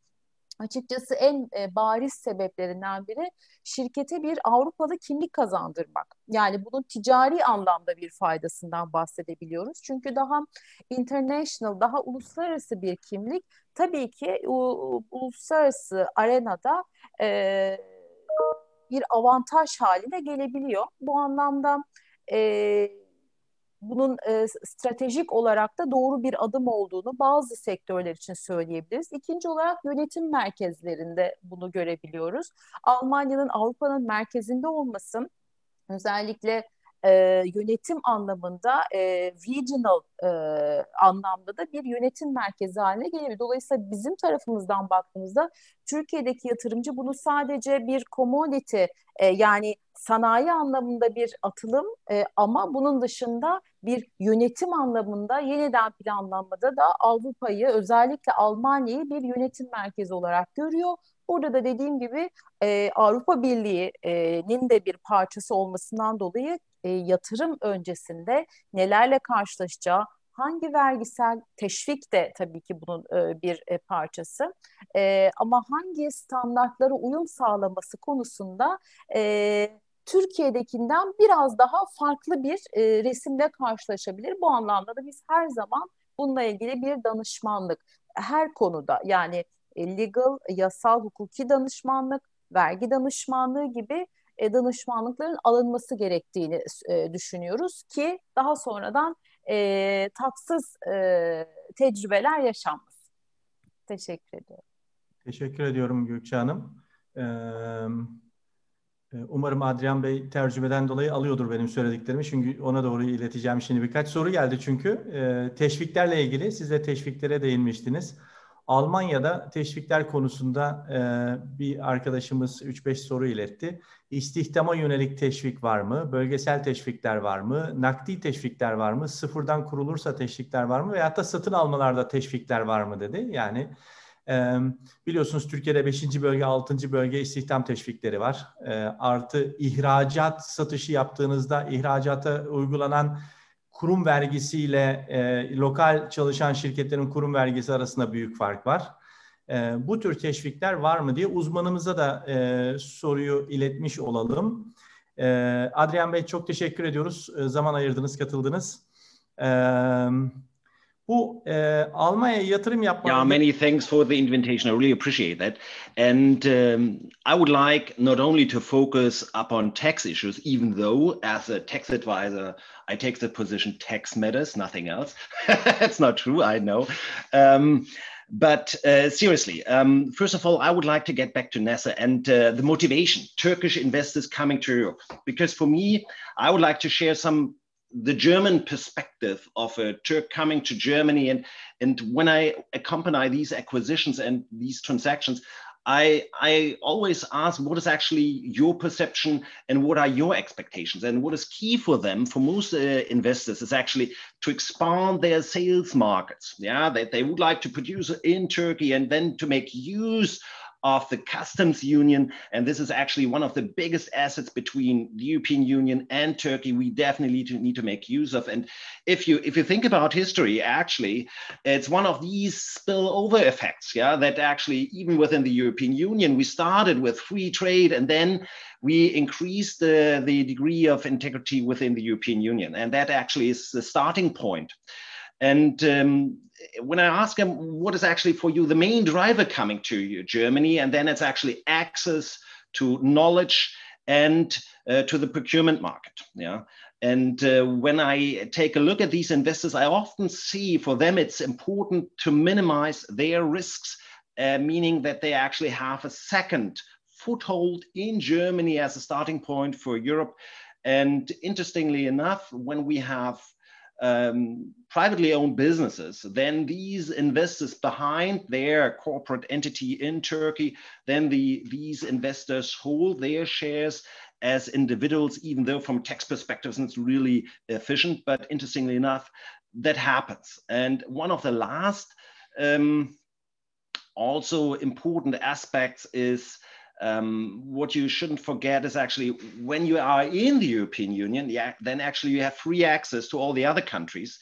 açıkçası en e, bariz sebeplerinden biri şirkete bir Avrupalı kimlik kazandırmak. Yani bunun ticari anlamda bir faydasından bahsedebiliyoruz. Çünkü daha international, daha uluslararası bir kimlik tabii ki u, uluslararası arenada e, bir avantaj haline gelebiliyor. Bu anlamda e, bunun e, stratejik olarak da doğru bir adım olduğunu bazı sektörler için söyleyebiliriz. İkinci olarak yönetim merkezlerinde bunu görebiliyoruz. Almanya'nın Avrupa'nın merkezinde olması özellikle e, yönetim anlamında e, regional e, anlamda da bir yönetim merkezi haline gelebilir. Dolayısıyla bizim tarafımızdan baktığımızda Türkiye'deki yatırımcı bunu sadece bir commodity e, yani sanayi anlamında bir atılım e, ama bunun dışında bir yönetim anlamında yeniden planlanmada da Avrupa'yı özellikle Almanya'yı bir yönetim merkezi olarak görüyor. Burada da dediğim gibi e, Avrupa Birliği'nin de bir parçası olmasından dolayı e, yatırım öncesinde nelerle karşılaşacağı, hangi vergisel teşvik de tabii ki bunun e, bir e, parçası e, ama hangi standartlara uyum sağlaması konusunda e, Türkiye'dekinden biraz daha farklı bir e, resimle karşılaşabilir. Bu anlamda da biz her zaman bununla ilgili bir danışmanlık her konuda yani e, legal, yasal, hukuki danışmanlık, vergi danışmanlığı gibi e, danışmanlıkların alınması gerektiğini e, düşünüyoruz ki daha sonradan e, tatsız e, tecrübeler yaşanmasın. Teşekkür ediyorum. Teşekkür ediyorum Gökçe Hanım. Ee, umarım Adrian Bey tercümeden dolayı alıyordur benim söylediklerimi. Çünkü ona doğru ileteceğim şimdi birkaç soru geldi çünkü. Ee, teşviklerle ilgili siz de teşviklere değinmiştiniz. Almanya'da teşvikler konusunda e, bir arkadaşımız 3-5 soru iletti. İstihdama yönelik teşvik var mı? Bölgesel teşvikler var mı? Nakdi teşvikler var mı? Sıfırdan kurulursa teşvikler var mı? Veyahut da satın almalarda teşvikler var mı dedi. Yani biliyorsunuz Türkiye'de 5. bölge, 6. bölge istihdam teşvikleri var. Artı ihracat satışı yaptığınızda ihracata uygulanan kurum vergisiyle e, lokal çalışan şirketlerin kurum vergisi arasında büyük fark var. E, bu tür teşvikler var mı diye uzmanımıza da e, soruyu iletmiş olalım. E, Adrian Bey çok teşekkür ediyoruz. E, zaman ayırdınız, katıldınız. E, e, Almanya'ya yatırım yapmak... Yeah, many thanks for the invitation. I really appreciate that. And um, I would like not only to focus upon tax issues, even though as a tax advisor, I take the position tax matters, nothing else. [laughs] That's not true, I know. Um, but uh, seriously, um, first of all, I would like to get back to NASA and uh, the motivation, Turkish investors coming to Europe. Because for me, I would like to share some the German perspective of a Turk coming to Germany. And, and when I accompany these acquisitions and these transactions, I, I always ask what is actually your perception and what are your expectations and what is key for them for most uh, investors is actually to expand their sales markets yeah that they would like to produce in turkey and then to make use of the customs union. And this is actually one of the biggest assets between the European Union and Turkey we definitely need to, make use of. And if you if you think about history, actually, it's one of these spillover effects, yeah, that actually even within the European Union, we started with free trade and then we increased the, the degree of integrity within the European Union. And that actually is the starting point. And um, when I ask them what is actually for you the main driver coming to you, Germany, and then it's actually access to knowledge and uh, to the procurement market. Yeah. And uh, when I take a look at these investors, I often see for them it's important to minimize their risks, uh, meaning that they actually have a second foothold in Germany as a starting point for Europe. And interestingly enough, when we have um, privately owned businesses, then these investors behind their corporate entity in Turkey, then the, these investors hold their shares as individuals, even though from tax perspectives it's really efficient. But interestingly enough, that happens. And one of the last um, also important aspects is um, what you shouldn't forget is actually when you are in the European Union, yeah, then actually you have free access to all the other countries.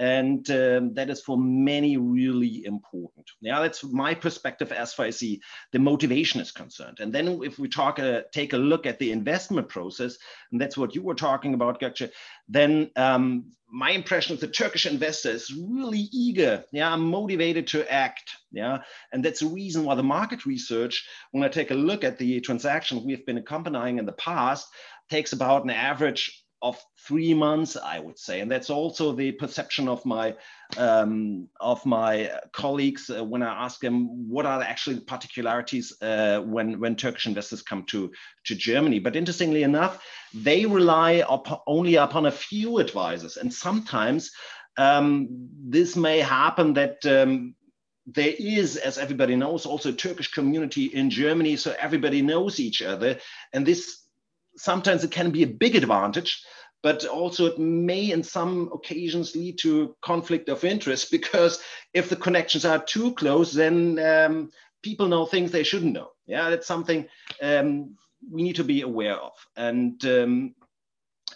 And um, that is for many really important. Yeah, that's my perspective as far as the, the motivation is concerned. And then if we talk, uh, take a look at the investment process, and that's what you were talking about, Gökçe, then um, my impression is the Turkish investor is really eager, yeah, motivated to act, yeah, and that's the reason why the market research, when I take a look at the transaction we've been accompanying in the past, takes about an average of three months, I would say, and that's also the perception of my um, of my colleagues uh, when I ask them what are actually the particularities uh, when when Turkish investors come to to Germany. But interestingly enough, they rely up, only upon a few advisors, and sometimes um, this may happen that. Um, there is, as everybody knows, also a Turkish community in Germany, so everybody knows each other, and this sometimes it can be a big advantage, but also it may in some occasions lead to conflict of interest because if the connections are too close, then um, people know things they shouldn't know. Yeah, that's something um, we need to be aware of. And um,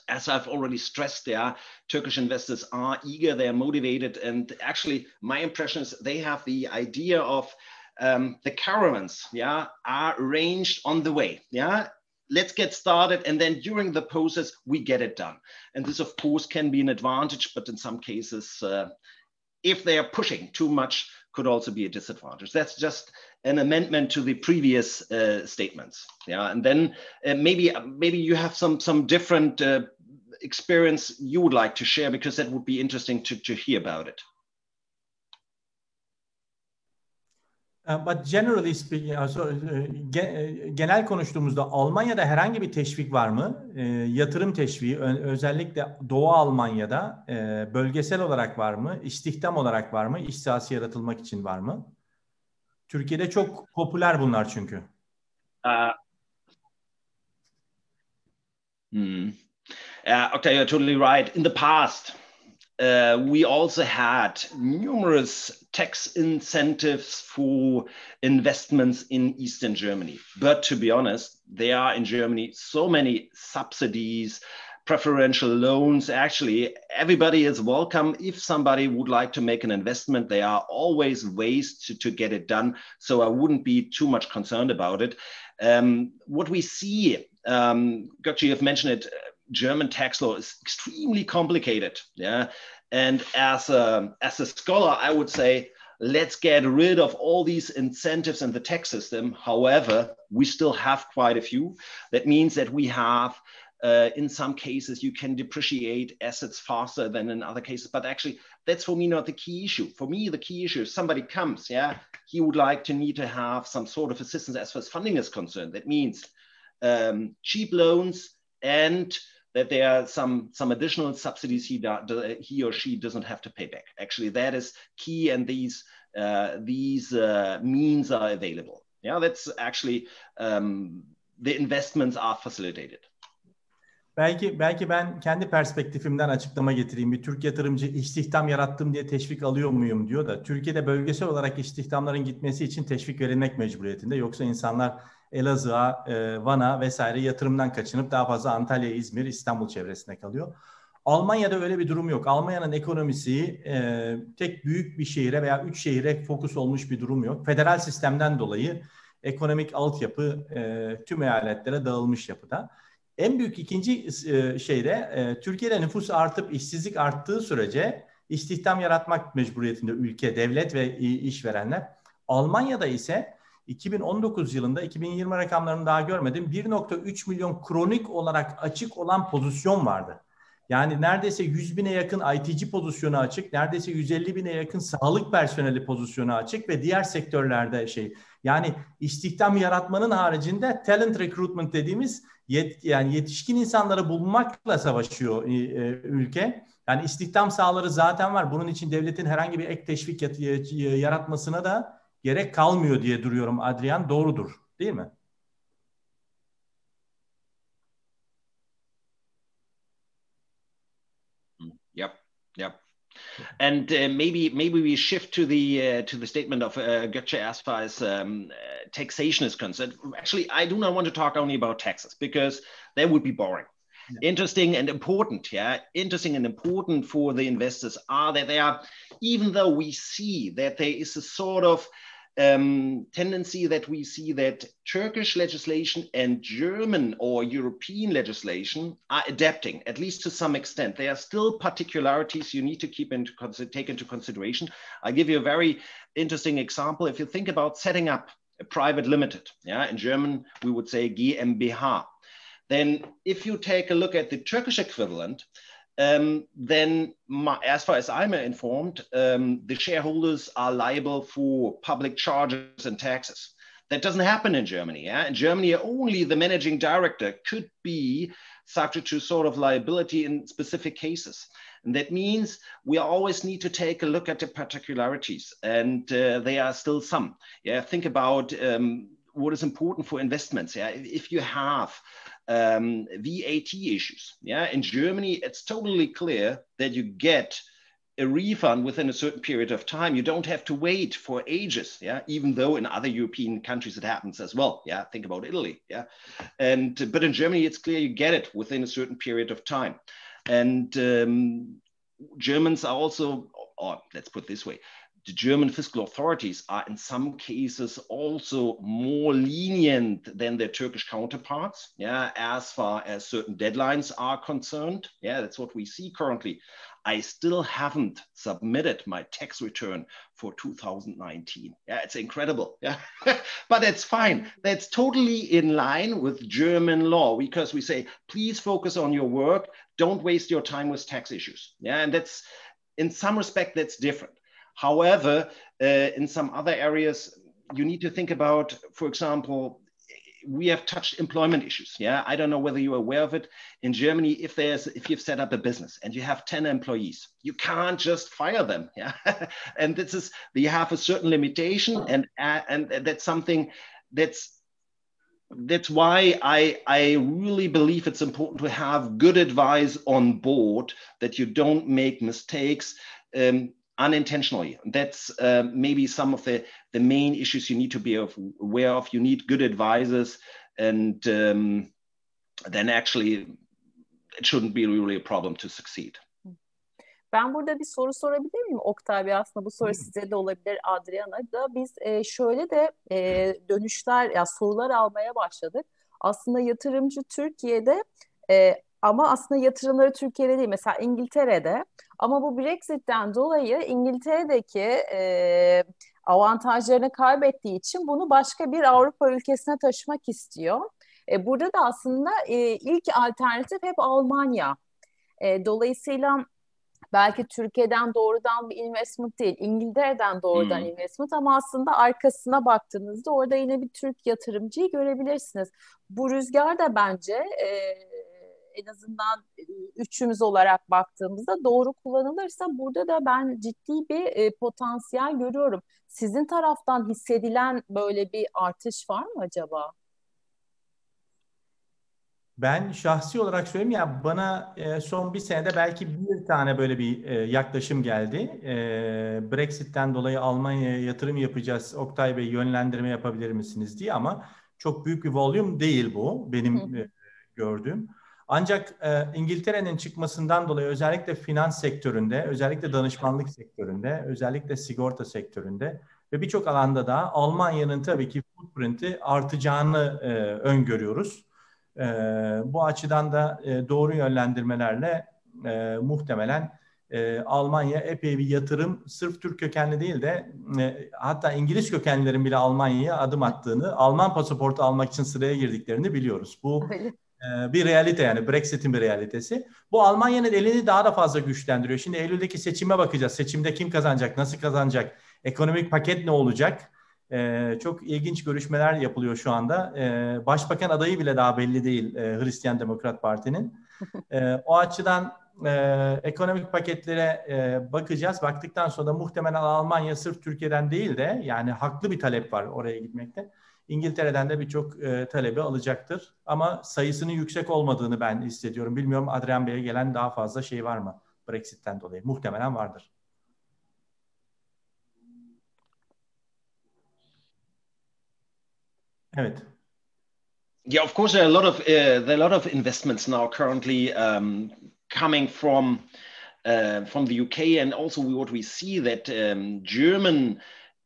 as I've already stressed there, Turkish investors are eager, they're motivated. And actually, my impression is they have the idea of um, the caravans, yeah, are arranged on the way. Yeah, let's get started. And then during the process we get it done. And this of course can be an advantage but in some cases uh, if they are pushing too much could also be a disadvantage. That's just an amendment to the previous uh, statements. Yeah. And then uh, maybe maybe you have some some different uh, experience you would like to share because that would be interesting to, to hear about it but generally speaking, e, genel konuştuğumuzda Almanya'da herhangi bir teşvik var mı? E, yatırım teşviği özellikle Doğu Almanya'da e, bölgesel olarak var mı? İstihdam olarak var mı? İş yaratılmak için var mı? Türkiye'de çok popüler bunlar çünkü. Uh, hmm. uh, okay, you're totally right. In the past, uh, we also had numerous tax incentives for investments in Eastern Germany. But to be honest, there are in Germany so many subsidies, preferential loans. Actually, everybody is welcome. If somebody would like to make an investment, there are always ways to, to get it done. So I wouldn't be too much concerned about it. Um, what we see, um, you've mentioned it, German tax law is extremely complicated. Yeah. And as a, as a scholar, I would say, let's get rid of all these incentives in the tax system. However, we still have quite a few. That means that we have, uh, in some cases, you can depreciate assets faster than in other cases. But actually, that's for me not the key issue. For me, the key issue is somebody comes, yeah, he would like to need to have some sort of assistance as far as funding is concerned. That means um, cheap loans and that there are some some additional subsidies he he or she doesn't have to pay back. Actually, that is key, and these uh, these uh, means are available. Yeah, that's actually um, the investments are facilitated. Belki belki ben kendi perspektifimden açıklama getireyim. Bir Türk yatırımcı istihdam yarattım diye teşvik alıyor muyum diyor da Türkiye'de bölgesel olarak istihdamların gitmesi için teşvik verilmek mecburiyetinde. Yoksa insanlar Elazığ'a, e, Van'a vesaire yatırımdan kaçınıp daha fazla Antalya, İzmir, İstanbul çevresinde kalıyor. Almanya'da öyle bir durum yok. Almanya'nın ekonomisi e, tek büyük bir şehire veya üç şehire fokus olmuş bir durum yok. Federal sistemden dolayı ekonomik altyapı e, tüm eyaletlere dağılmış yapıda. En büyük ikinci e, şeyde e, Türkiye'de nüfus artıp işsizlik arttığı sürece istihdam yaratmak mecburiyetinde ülke, devlet ve işverenler. Almanya'da ise 2019 yılında 2020 rakamlarını daha görmedim. 1.3 milyon kronik olarak açık olan pozisyon vardı. Yani neredeyse 100 bine yakın ITC pozisyonu açık, neredeyse 150 bine yakın sağlık personeli pozisyonu açık ve diğer sektörlerde şey. Yani istihdam yaratmanın haricinde talent recruitment dediğimiz yet, yani yetişkin insanları bulmakla savaşıyor e, e, ülke. Yani istihdam sahaları zaten var. Bunun için devletin herhangi bir ek teşvik yaratmasına da gerek kalmıyor diye duruyorum Adrian. Doğrudur değil mi? Yep, yep. And uh, maybe maybe we shift to the uh, to the statement of uh, Gökçe as far as um, uh, taxation is concerned. Actually, I do not want to talk only about taxes because that would be boring. Yeah. Interesting and important, yeah. Interesting and important for the investors are that they are, even though we see that there is a sort of um, tendency that we see that Turkish legislation and German or European legislation are adapting, at least to some extent. There are still particularities you need to keep into take into consideration. I'll give you a very interesting example. If you think about setting up a private limited, yeah, in German we would say GmbH. Then, if you take a look at the Turkish equivalent, um, then my, as far as I'm informed, um, the shareholders are liable for public charges and taxes. That doesn't happen in Germany. Yeah? In Germany, only the managing director could be subject to sort of liability in specific cases. And that means we always need to take a look at the particularities, and uh, there are still some. Yeah, think about um, what is important for investments. Yeah, if you have um, VAT issues. Yeah, in Germany, it's totally clear that you get a refund within a certain period of time. You don't have to wait for ages. Yeah, even though in other European countries it happens as well. Yeah, think about Italy. Yeah, and but in Germany, it's clear you get it within a certain period of time, and um, Germans are also, or let's put this way, the German fiscal authorities are in some cases also more lenient than their Turkish counterparts, yeah, as far as certain deadlines are concerned. Yeah, that's what we see currently. I still haven't submitted my tax return for 2019. Yeah, it's incredible. [laughs] Yeah, but that's fine. That's totally in line with German law because we say, please focus on your work. Don't waste your time with tax issues. Yeah, and that's in some respect that's different. However, uh, in some other areas, you need to think about, for example, we have touched employment issues. Yeah, I don't know whether you're aware of it. In Germany, if there's if you've set up a business and you have 10 employees, you can't just fire them. Yeah, [laughs] and this is you have a certain limitation, and uh, and that's something that's that's why I I really believe it's important to have good advice on board that you don't make mistakes. Um, unintentionally. That's uh, maybe some of the, the main issues you need to be aware of. You need good advisors, and um, then actually it shouldn't be really a problem to succeed. Ben burada bir soru sorabilir miyim Oktay Bey? Aslında bu soru size de olabilir Adriana da. Biz e, şöyle de e, dönüşler, ya sorular almaya başladık. Aslında yatırımcı Türkiye'de e, ama aslında yatırımları Türkiye'de değil. Mesela İngiltere'de ama bu Brexit'ten dolayı İngiltere'deki e, avantajlarını kaybettiği için bunu başka bir Avrupa ülkesine taşımak istiyor. E, burada da aslında e, ilk alternatif hep Almanya. E, dolayısıyla belki Türkiye'den doğrudan bir investment değil, İngiltere'den doğrudan hmm. investment ama aslında arkasına baktığınızda orada yine bir Türk yatırımcıyı görebilirsiniz. Bu rüzgar da bence e, en azından üçümüz olarak baktığımızda doğru kullanılırsa burada da ben ciddi bir e, potansiyel görüyorum. Sizin taraftan hissedilen böyle bir artış var mı acaba? Ben şahsi olarak söyleyeyim ya bana e, son bir senede belki bir tane böyle bir e, yaklaşım geldi. E, Brexit'ten dolayı Almanya'ya yatırım yapacağız. Oktay Bey yönlendirme yapabilir misiniz diye ama çok büyük bir volüm değil bu benim e, gördüğüm. Ancak e, İngiltere'nin çıkmasından dolayı özellikle finans sektöründe, özellikle danışmanlık sektöründe, özellikle sigorta sektöründe ve birçok alanda da Almanya'nın tabii ki footprint'i artacağını e, öngörüyoruz. E, bu açıdan da e, doğru yönlendirmelerle e, muhtemelen e, Almanya epey bir yatırım sırf Türk kökenli değil de e, hatta İngiliz kökenlilerin bile Almanya'ya adım attığını, Alman pasaportu almak için sıraya girdiklerini biliyoruz. Bu bir realite yani Brexit'in bir realitesi. Bu Almanya'nın elini daha da fazla güçlendiriyor. Şimdi Eylül'deki seçime bakacağız. Seçimde kim kazanacak, nasıl kazanacak, ekonomik paket ne olacak? Ee, çok ilginç görüşmeler yapılıyor şu anda. Ee, başbakan adayı bile daha belli değil e, Hristiyan Demokrat Parti'nin. E, o açıdan e, ekonomik paketlere e, bakacağız. Baktıktan sonra muhtemelen Almanya sırf Türkiye'den değil de yani haklı bir talep var oraya gitmekte. İngiltere'den de birçok e, talebi alacaktır. Ama sayısının yüksek olmadığını ben hissediyorum. Bilmiyorum Adrian Bey'e gelen daha fazla şey var mı Brexit'ten dolayı? Muhtemelen vardır. Evet. Yeah, of course, there are a lot of uh, there are a lot of investments now currently um, coming from uh, from the UK, and also what we see that um, German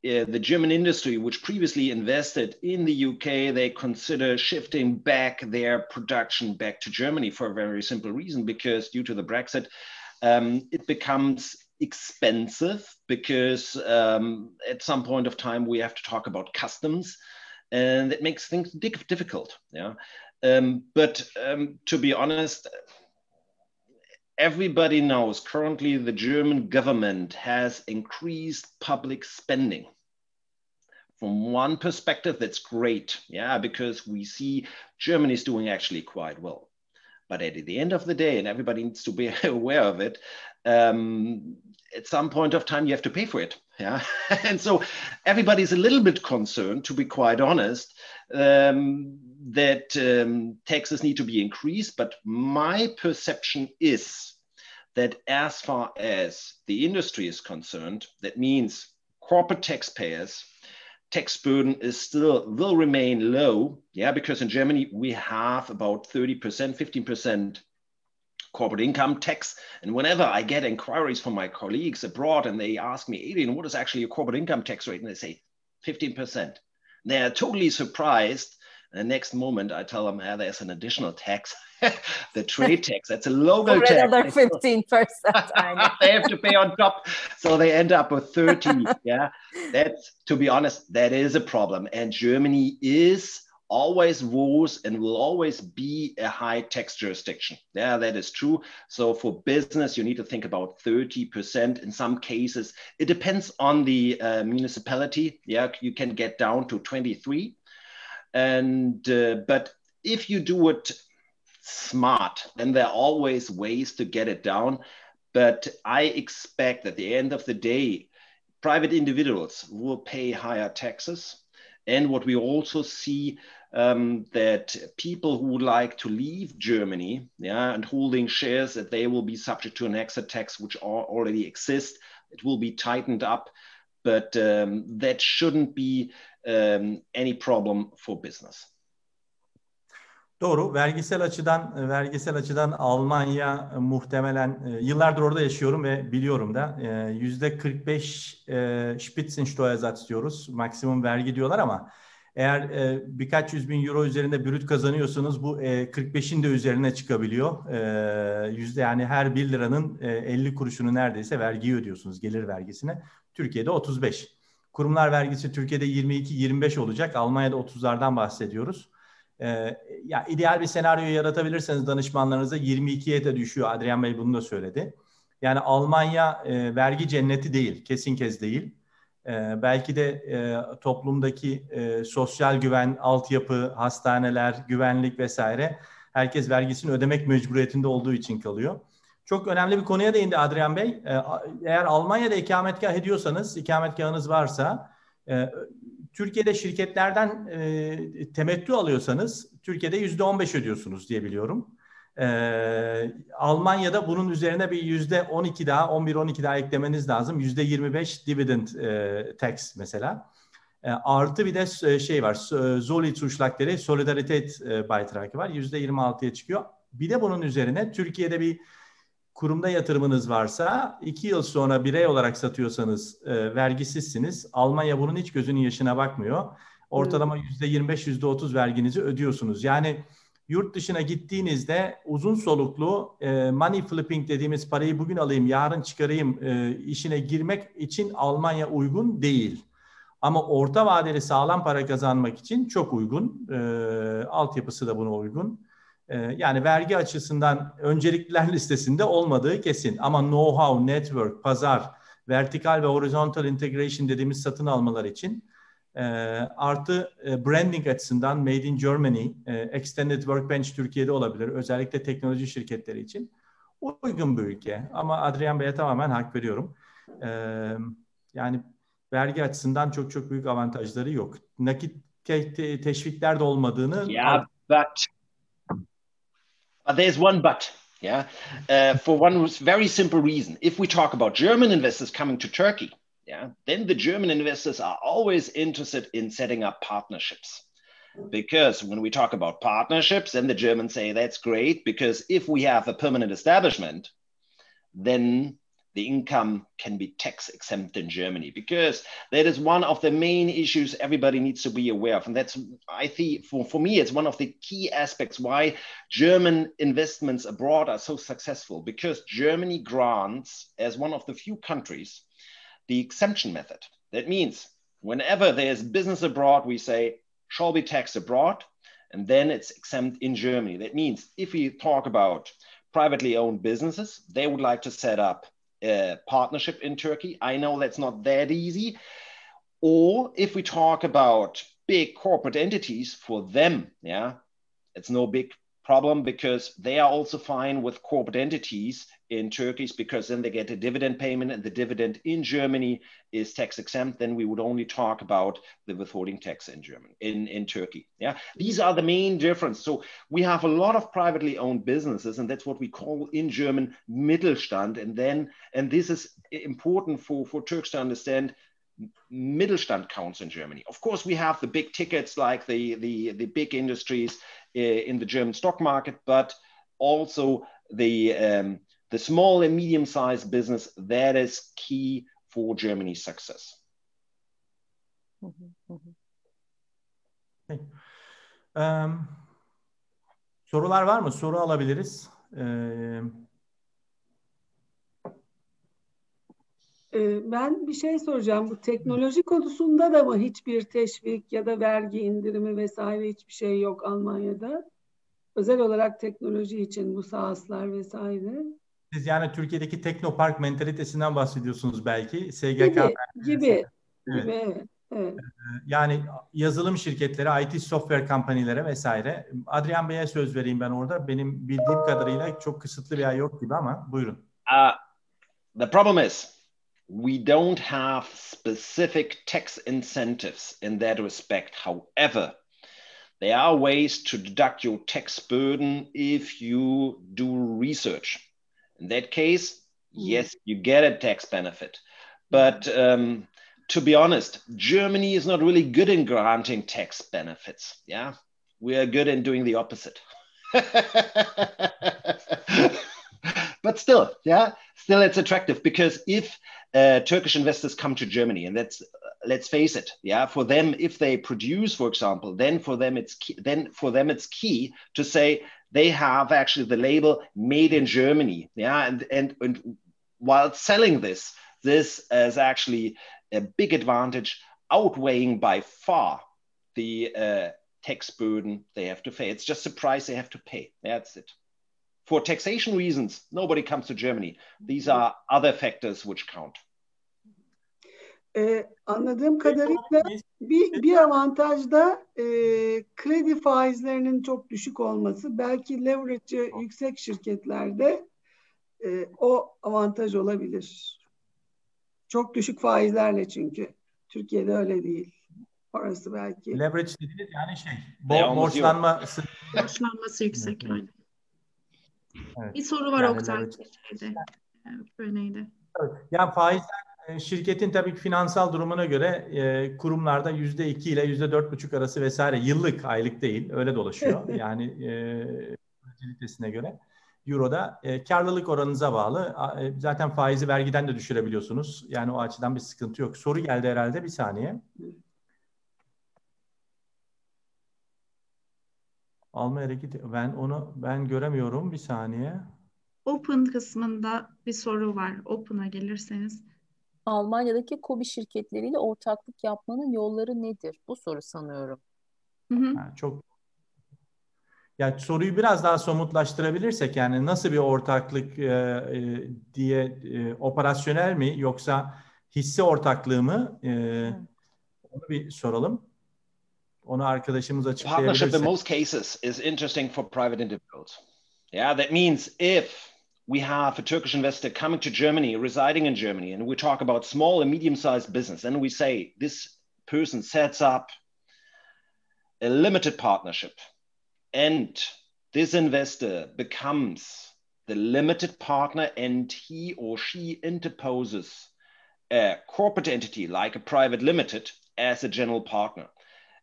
uh, the German industry, which previously invested in the UK, they consider shifting back their production back to Germany for a very simple reason, because due to the Brexit, um, it becomes expensive because um, at some point of time we have to talk about customs and it makes things difficult. Yeah, um, but um, to be honest, everybody knows currently the German government has increased public spending. From one perspective, that's great, yeah, because we see Germany is doing actually quite well. But at the end of the day, and everybody needs to be [laughs] aware of it, um, at some point of time you have to pay for it yeah [laughs] and so everybody's a little bit concerned to be quite honest um, that um, taxes need to be increased but my perception is that as far as the industry is concerned that means corporate taxpayers tax burden is still will remain low yeah because in germany we have about 30% 15% corporate income tax. And whenever I get inquiries from my colleagues abroad and they ask me, Adrian, what is actually a corporate income tax rate? And they say 15%. They're totally surprised. And the next moment I tell them, ah, there's an additional tax, [laughs] the trade tax. That's a local tax. another [laughs] 15%. [laughs] they have to pay on top. So they end up with 30. yeah. That's, to be honest, that is a problem. And Germany is always was and will always be a high tax jurisdiction. Yeah, that is true. So for business, you need to think about 30%. In some cases, it depends on the uh, municipality. Yeah, you can get down to 23. And uh, but if you do it smart, then there are always ways to get it down. But I expect at the end of the day, private individuals will pay higher taxes. And what we also see um, that people who would like to leave Germany, yeah, and holding shares that they will be subject to an exit tax, which already exist. It will be tightened up, but um, that shouldn't be um, any problem for business. Doğru. Vergisel açıdan vergisel açıdan Almanya muhtemelen yıllardır orada yaşıyorum ve biliyorum da yüzde 45 Spitzensteuersatz diyoruz. Maksimum vergi diyorlar ama eğer e, birkaç yüz bin euro üzerinde brüt kazanıyorsanız bu e, 45'in de üzerine çıkabiliyor. E, yüzde yani her 1 liranın e, 50 kuruşunu neredeyse vergi ödüyorsunuz gelir vergisine. Türkiye'de 35. Kurumlar vergisi Türkiye'de 22-25 olacak. Almanya'da 30'lardan bahsediyoruz. E, ya ideal bir senaryo yaratabilirseniz danışmanlarınıza 22'ye de düşüyor. Adrian Bey bunu da söyledi. Yani Almanya e, vergi cenneti değil, kesin kez değil. Ee, belki de e, toplumdaki e, sosyal güven, altyapı, hastaneler, güvenlik vesaire herkes vergisini ödemek mecburiyetinde olduğu için kalıyor. Çok önemli bir konuya değindi Adrian Bey. E, eğer Almanya'da ikametgah ediyorsanız, ikametgahınız varsa, e, Türkiye'de şirketlerden e, temettü alıyorsanız, Türkiye'de yüzde on beş ödüyorsunuz diye biliyorum. Ee, Almanya'da bunun üzerine bir yüzde 12 daha, 11-12 daha eklemeniz lazım. Yüzde 25 dividend e, tax mesela. E, artı bir de şey var, Zoli Zuschlag'leri Solidarität e, Beitrag'ı var. Yüzde 26'ya çıkıyor. Bir de bunun üzerine Türkiye'de bir kurumda yatırımınız varsa iki yıl sonra birey olarak satıyorsanız e, vergisizsiniz. Almanya bunun hiç gözünün yaşına bakmıyor. Ortalama yüzde 25, yüzde 30 verginizi ödüyorsunuz. Yani yurt dışına gittiğinizde uzun soluklu e, money flipping dediğimiz parayı bugün alayım, yarın çıkarayım e, işine girmek için Almanya uygun değil. Ama orta vadeli sağlam para kazanmak için çok uygun. E, altyapısı da buna uygun. E, yani vergi açısından öncelikler [laughs] listesinde olmadığı kesin. Ama know-how, network, pazar, vertikal ve horizontal integration dediğimiz satın almalar için e, artı e, branding açısından Made in Germany, e, Extended Workbench Türkiye'de olabilir. Özellikle teknoloji şirketleri için uygun bir ülke. Ama Adrian Bey'e tamamen hak veriyorum. E, yani vergi açısından çok çok büyük avantajları yok. Nakit te- te- teşvikler de olmadığını... Yeah, but, but there's one but. Yeah, uh, for one very simple reason. If we talk about German investors coming to Turkey, yeah, then the German investors are always interested in setting up partnerships. Because when we talk about partnerships, then the Germans say that's great because if we have a permanent establishment, then the income can be tax exempt in Germany because that is one of the main issues everybody needs to be aware of. And that's, I think, for, for me, it's one of the key aspects why German investments abroad are so successful because Germany grants, as one of the few countries, the exemption method. That means whenever there's business abroad, we say, shall be taxed abroad, and then it's exempt in Germany. That means if we talk about privately owned businesses, they would like to set up partnership in Turkey. I know that's not that easy. Or if we talk about big corporate entities, for them, yeah, it's no big problem because they are also fine with corporate entities in Turkey because then they get a dividend payment and the dividend in Germany is tax exempt. Then we would only talk about the withholding tax in Germany, in, in Turkey. Yeah, these are the main difference. So we have a lot of privately owned businesses, and that's what we call in German Mittelstand. And then, and this is important for, for Turks to understand Mittelstand counts in Germany. Of course, we have the big tickets like the, the, the big industries uh, in the German stock market, but also the, um, the small and medium sized business that is key for Germany's success. Okay. Um, sorular var mı? Soru alabiliriz. Ee, Ben bir şey soracağım. Bu teknoloji konusunda da mı hiçbir teşvik ya da vergi indirimi vesaire hiçbir şey yok Almanya'da? Özel olarak teknoloji için bu sahaslar vesaire. Siz yani Türkiye'deki teknopark mentalitesinden bahsediyorsunuz belki. SGK Gibi, gibi, Evet. gibi evet. evet. Yani yazılım şirketleri, IT software kampanyaları vesaire. Adrian Bey'e söz vereyim ben orada. Benim bildiğim kadarıyla çok kısıtlı bir yer yok gibi ama buyurun. Uh, the problem is we don't have specific tax incentives in that respect. However, there are ways to deduct your tax burden if you do research. In that case, yes, you get a tax benefit. But um, to be honest, Germany is not really good in granting tax benefits. Yeah, we are good in doing the opposite. [laughs] but still, yeah, still it's attractive because if uh, Turkish investors come to Germany, and that's let's face it, yeah, for them if they produce, for example, then for them it's key, then for them it's key to say they have actually the label made in Germany, yeah, and and, and while selling this, this is actually a big advantage, outweighing by far the uh, tax burden they have to pay. It's just the price they have to pay. That's it. For taxation reasons, nobody comes to Germany. These are other factors which count. Ee, anladığım kadarıyla bir, bir avantaj da e, kredi faizlerinin çok düşük olması. Belki leverage'ı yüksek şirketlerde e, o avantaj olabilir. Çok düşük faizlerle çünkü. Türkiye'de öyle değil. Orası belki. Leverage dediğiniz yani şey, bo borçlanması. Borçlanması yüksek yani. Evet. Bir soru var yani Oktay. Şeyde, örneğinde. Evet. Yani faizler şirketin tabii finansal durumuna göre e, kurumlarda yüzde iki ile yüzde dört buçuk arası vesaire yıllık aylık değil öyle dolaşıyor [laughs] yani e, göre. Euro'da e, karlılık oranınıza bağlı. E, zaten faizi vergiden de düşürebiliyorsunuz. Yani o açıdan bir sıkıntı yok. Soru geldi herhalde bir saniye. Almanya'daki ben onu ben göremiyorum bir saniye. Open kısmında bir soru var. Open'a gelirseniz. Almanya'daki kobi şirketleriyle ortaklık yapmanın yolları nedir? Bu soru sanıyorum. Hı hı. Ha, çok yani soruyu biraz daha somutlaştırabilirsek yani nasıl bir ortaklık e, e, diye e, operasyonel mi yoksa hisse ortaklığı mı e, onu bir soralım. Onu arkadaşımız açıklayabilirse. Partnership in most cases is interesting for private individuals. Yeah, that means if we have a Turkish investor coming to Germany, residing in Germany, and we talk about small and medium-sized business, and we say this person sets up a limited partnership and this investor becomes the limited partner and he or she interposes a corporate entity like a private limited as a general partner.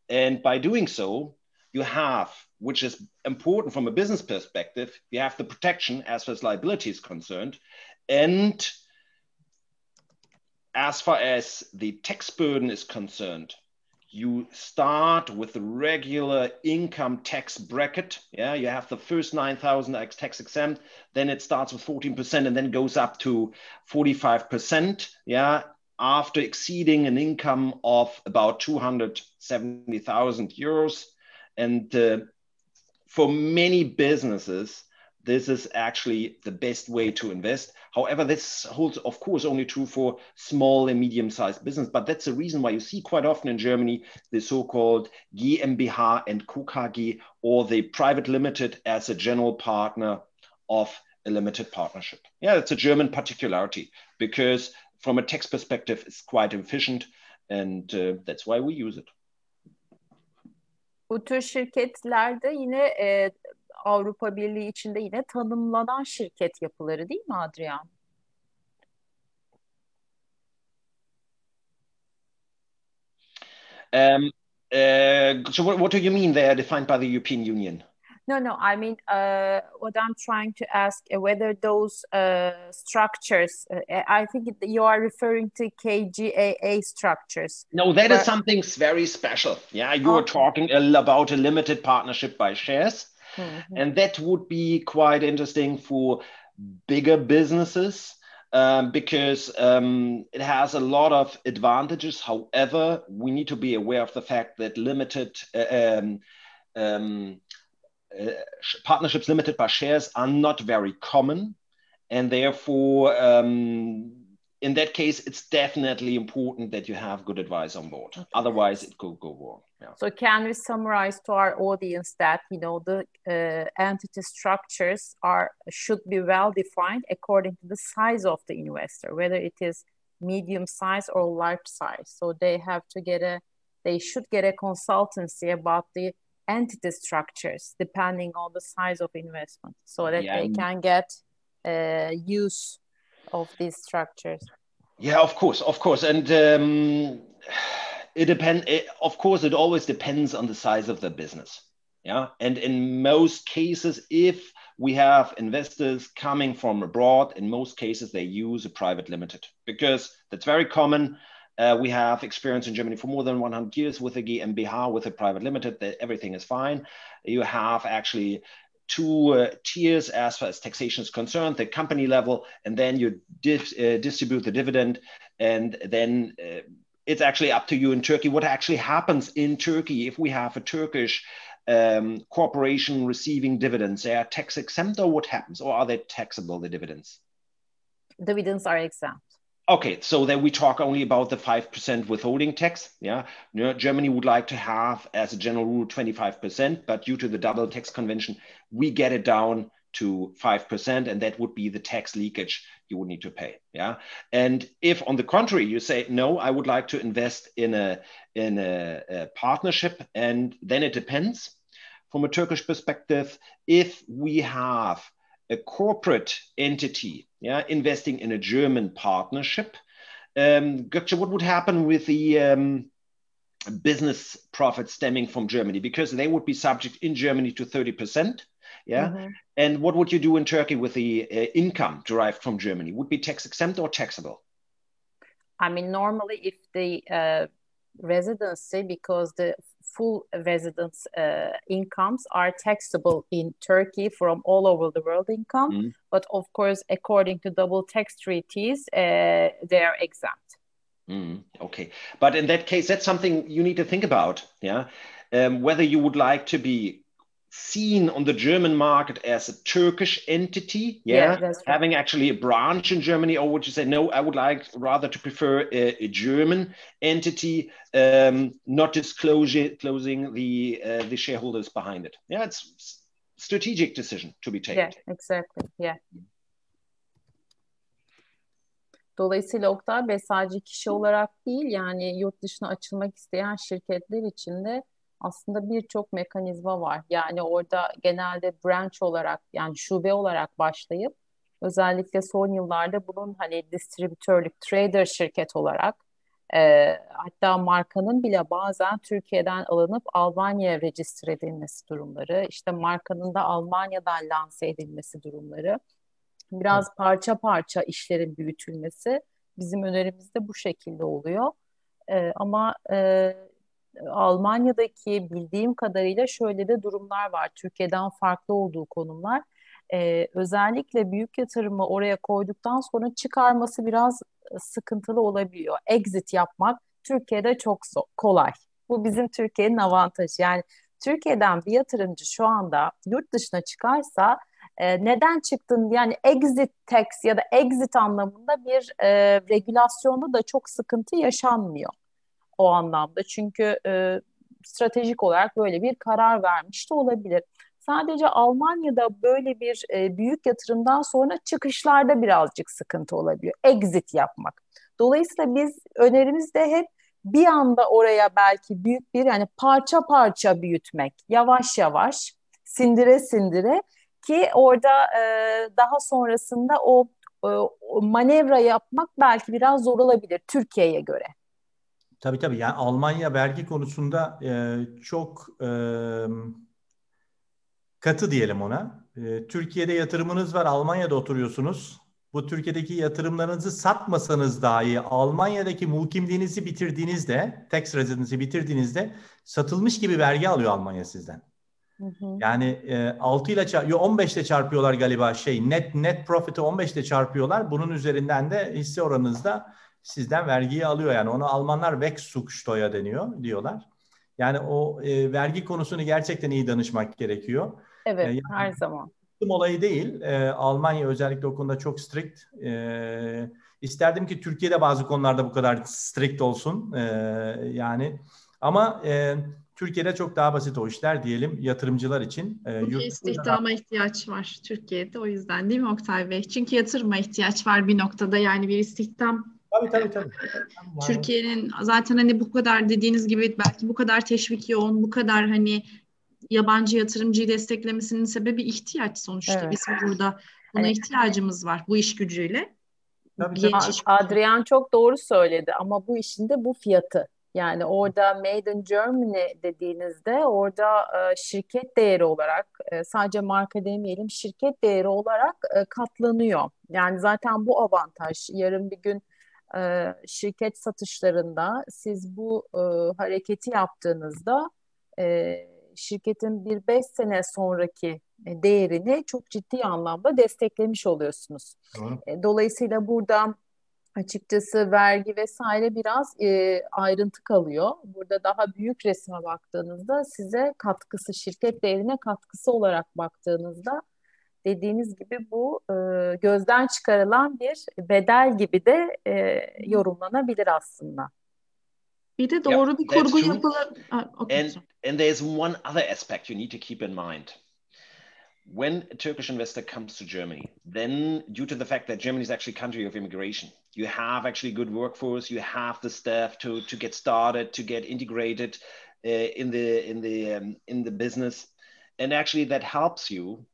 And by doing so, you have, which is important from a business perspective, you have the protection as far as liability is concerned. And as far as the tax burden is concerned, you start with the regular income tax bracket. Yeah, you have the first 9,000 tax exempt, then it starts with 14% and then goes up to 45%. Yeah, after exceeding an income of about 270,000 euros. And uh, for many businesses, this is actually the best way to invest. However, this holds, of course, only true for small and medium-sized business, but that's the reason why you see quite often in Germany the so-called GmbH and Co. KG or the private limited as a general partner of a limited partnership. Yeah, it's a German particularity because from a tax perspective, it's quite efficient and uh, that's why we use it. Bu tür şirketlerde yine e, Avrupa Birliği içinde yine tanımlanan şirket yapıları değil mi Adrian? Um, uh, so what, what do you mean they are defined by the European Union? No, no. I mean, uh, what I'm trying to ask uh, whether those uh, structures. Uh, I think you are referring to KGAA structures. No, that is something very special. Yeah, you okay. are talking about a limited partnership by shares. Mm-hmm. And that would be quite interesting for bigger businesses um, because um, it has a lot of advantages. However, we need to be aware of the fact that limited uh, um, um partnerships limited by shares are not very common. And therefore, um, in that case, it's definitely important that you have good advice on board. Okay. Otherwise, it could go wrong. Yeah. So, can we summarize to our audience that you know the uh, entity structures are should be well defined according to the size of the investor, whether it is medium size or large size. So they have to get a they should get a consultancy about the entity structures depending on the size of investment, so that yeah. they can get uh, use of these structures? Yeah, of course, of course, and um, it depends. Of course, it always depends on the size of the business. Yeah, and in most cases, if we have investors coming from abroad, in most cases they use a private limited because that's very common. Uh, we have experience in Germany for more than 100 years with a GmbH, with a private limited, that everything is fine. You have actually two uh, tiers as far as taxation is concerned, the company level, and then you uh, distribute the dividend. And then uh, it's actually up to you in Turkey what actually happens in Turkey if we have a Turkish um, corporation receiving dividends. They are tax exempt, or what happens, or are they taxable, the dividends? Dividends are exempt. Okay, so then we talk only about the 5% withholding tax. Yeah. Germany would like to have, as a general rule, 25%, but due to the double tax convention, we get it down to 5%, and that would be the tax leakage you would need to pay. Yeah. And if on the contrary, you say, no, I would like to invest in a, in a, a partnership, and then it depends from a Turkish perspective, if we have a corporate entity yeah, investing in a German partnership. Um, Gökçe, what would happen with the um, business profits stemming from Germany? Because they would be subject in Germany to 30%. Yeah. Mm-hmm. And what would you do in Turkey with the uh, income derived from Germany? Would be tax exempt or taxable? I mean, normally, if the uh, residency, because the full residence uh, incomes are taxable in Turkey from all over the world income. Mm. But of course, according to double tax treaties, uh, they are exempt. Mm, okay. But in that case, that's something you need to think about. Yeah. Um, whether you would like to be seen on the German market as a Turkish entity, yeah, yeah having actually a branch in Germany, or would you say no? I would like rather to prefer a, a German entity, um, not disclosing closing the uh, the shareholders behind it. Yeah, it's strategic decision to be taken. Yeah, exactly. Yeah. Dolayısıyla Oktay Bey sadece kişi olarak değil yani yurt dışına açılmak isteyen şirketler için de aslında birçok mekanizma var. Yani orada genelde branch olarak yani şube olarak başlayıp özellikle son yıllarda bunun hani distribütörlük, trader şirket olarak e, hatta markanın bile bazen Türkiye'den alınıp Almanya'ya registre edilmesi durumları, işte markanın da Almanya'dan lanse edilmesi durumları, biraz parça parça işlerin büyütülmesi bizim önerimizde bu şekilde oluyor. E, ama e, Almanya'daki bildiğim kadarıyla şöyle de durumlar var. Türkiye'den farklı olduğu konumlar. Ee, özellikle büyük yatırımı oraya koyduktan sonra çıkarması biraz e, sıkıntılı olabiliyor. Exit yapmak Türkiye'de çok kolay. Bu bizim Türkiye'nin avantajı. Yani Türkiye'den bir yatırımcı şu anda yurt dışına çıkarsa e, neden çıktın yani exit tax ya da exit anlamında bir e, regülasyonda da çok sıkıntı yaşanmıyor o anlamda. Çünkü e, stratejik olarak böyle bir karar vermiş de olabilir. Sadece Almanya'da böyle bir e, büyük yatırımdan sonra çıkışlarda birazcık sıkıntı olabiliyor. Exit yapmak. Dolayısıyla biz önerimizde hep bir anda oraya belki büyük bir yani parça parça büyütmek, yavaş yavaş, sindire sindire ki orada e, daha sonrasında o, o manevra yapmak belki biraz zor olabilir Türkiye'ye göre. Tabii tabii yani Almanya vergi konusunda e, çok e, katı diyelim ona. E, Türkiye'de yatırımınız var, Almanya'da oturuyorsunuz. Bu Türkiye'deki yatırımlarınızı satmasanız dahi Almanya'daki mukimliğinizi bitirdiğinizde, tax residency bitirdiğinizde satılmış gibi vergi alıyor Almanya sizden. Hı hı. Yani e, 6 ile çarp 15 ile çarpıyorlar galiba şey net net profit'i 15 ile çarpıyorlar. Bunun üzerinden de hisse oranınızda sizden vergiyi alıyor. Yani onu Almanlar Wegzugssteuer deniyor diyorlar. Yani o e, vergi konusunu gerçekten iyi danışmak gerekiyor. Evet, e, yani, her zaman. olayı değil. E, Almanya özellikle o konuda çok strict. E, isterdim ki Türkiye'de bazı konularda bu kadar strict olsun. E, yani ama e, Türkiye'de çok daha basit o işler diyelim yatırımcılar için. E, yurt istihdama ihtiyaç var Türkiye'de o yüzden değil mi Oktay Bey? Çünkü yatırıma ihtiyaç var bir noktada yani bir istihdam Tabii tabii tabii. Türkiye'nin zaten hani bu kadar dediğiniz gibi belki bu kadar teşvik yoğun, bu kadar hani yabancı yatırımcıyı desteklemesinin sebebi ihtiyaç sonuçta. Evet. Bizim burada buna evet. ihtiyacımız var bu iş gücüyle. Tabii, tabii. Adrian çok doğru söyledi ama bu işin de bu fiyatı. Yani orada Made in Germany dediğinizde orada e, şirket değeri olarak e, sadece marka demeyelim şirket değeri olarak e, katlanıyor. Yani zaten bu avantaj. Yarın bir gün e, şirket satışlarında siz bu e, hareketi yaptığınızda e, şirketin bir beş sene sonraki değerini çok ciddi anlamda desteklemiş oluyorsunuz. E, dolayısıyla burada açıkçası vergi vesaire biraz e, ayrıntı kalıyor. Burada daha büyük resme baktığınızda size katkısı, şirket değerine katkısı olarak baktığınızda dediğiniz gibi bu e, gözden çıkarılan bir bedel gibi de e, yorumlanabilir aslında. Bir de doğru Yeah, bir kurgu. Ha, okay, And and there's one other aspect you need to keep in mind. When a Turkish investor comes to Germany, then due to the fact that Germany is actually a country of immigration, you have actually good workforce, you have the staff to to get started, to get integrated uh, in the in the um, in the business, and actually that helps you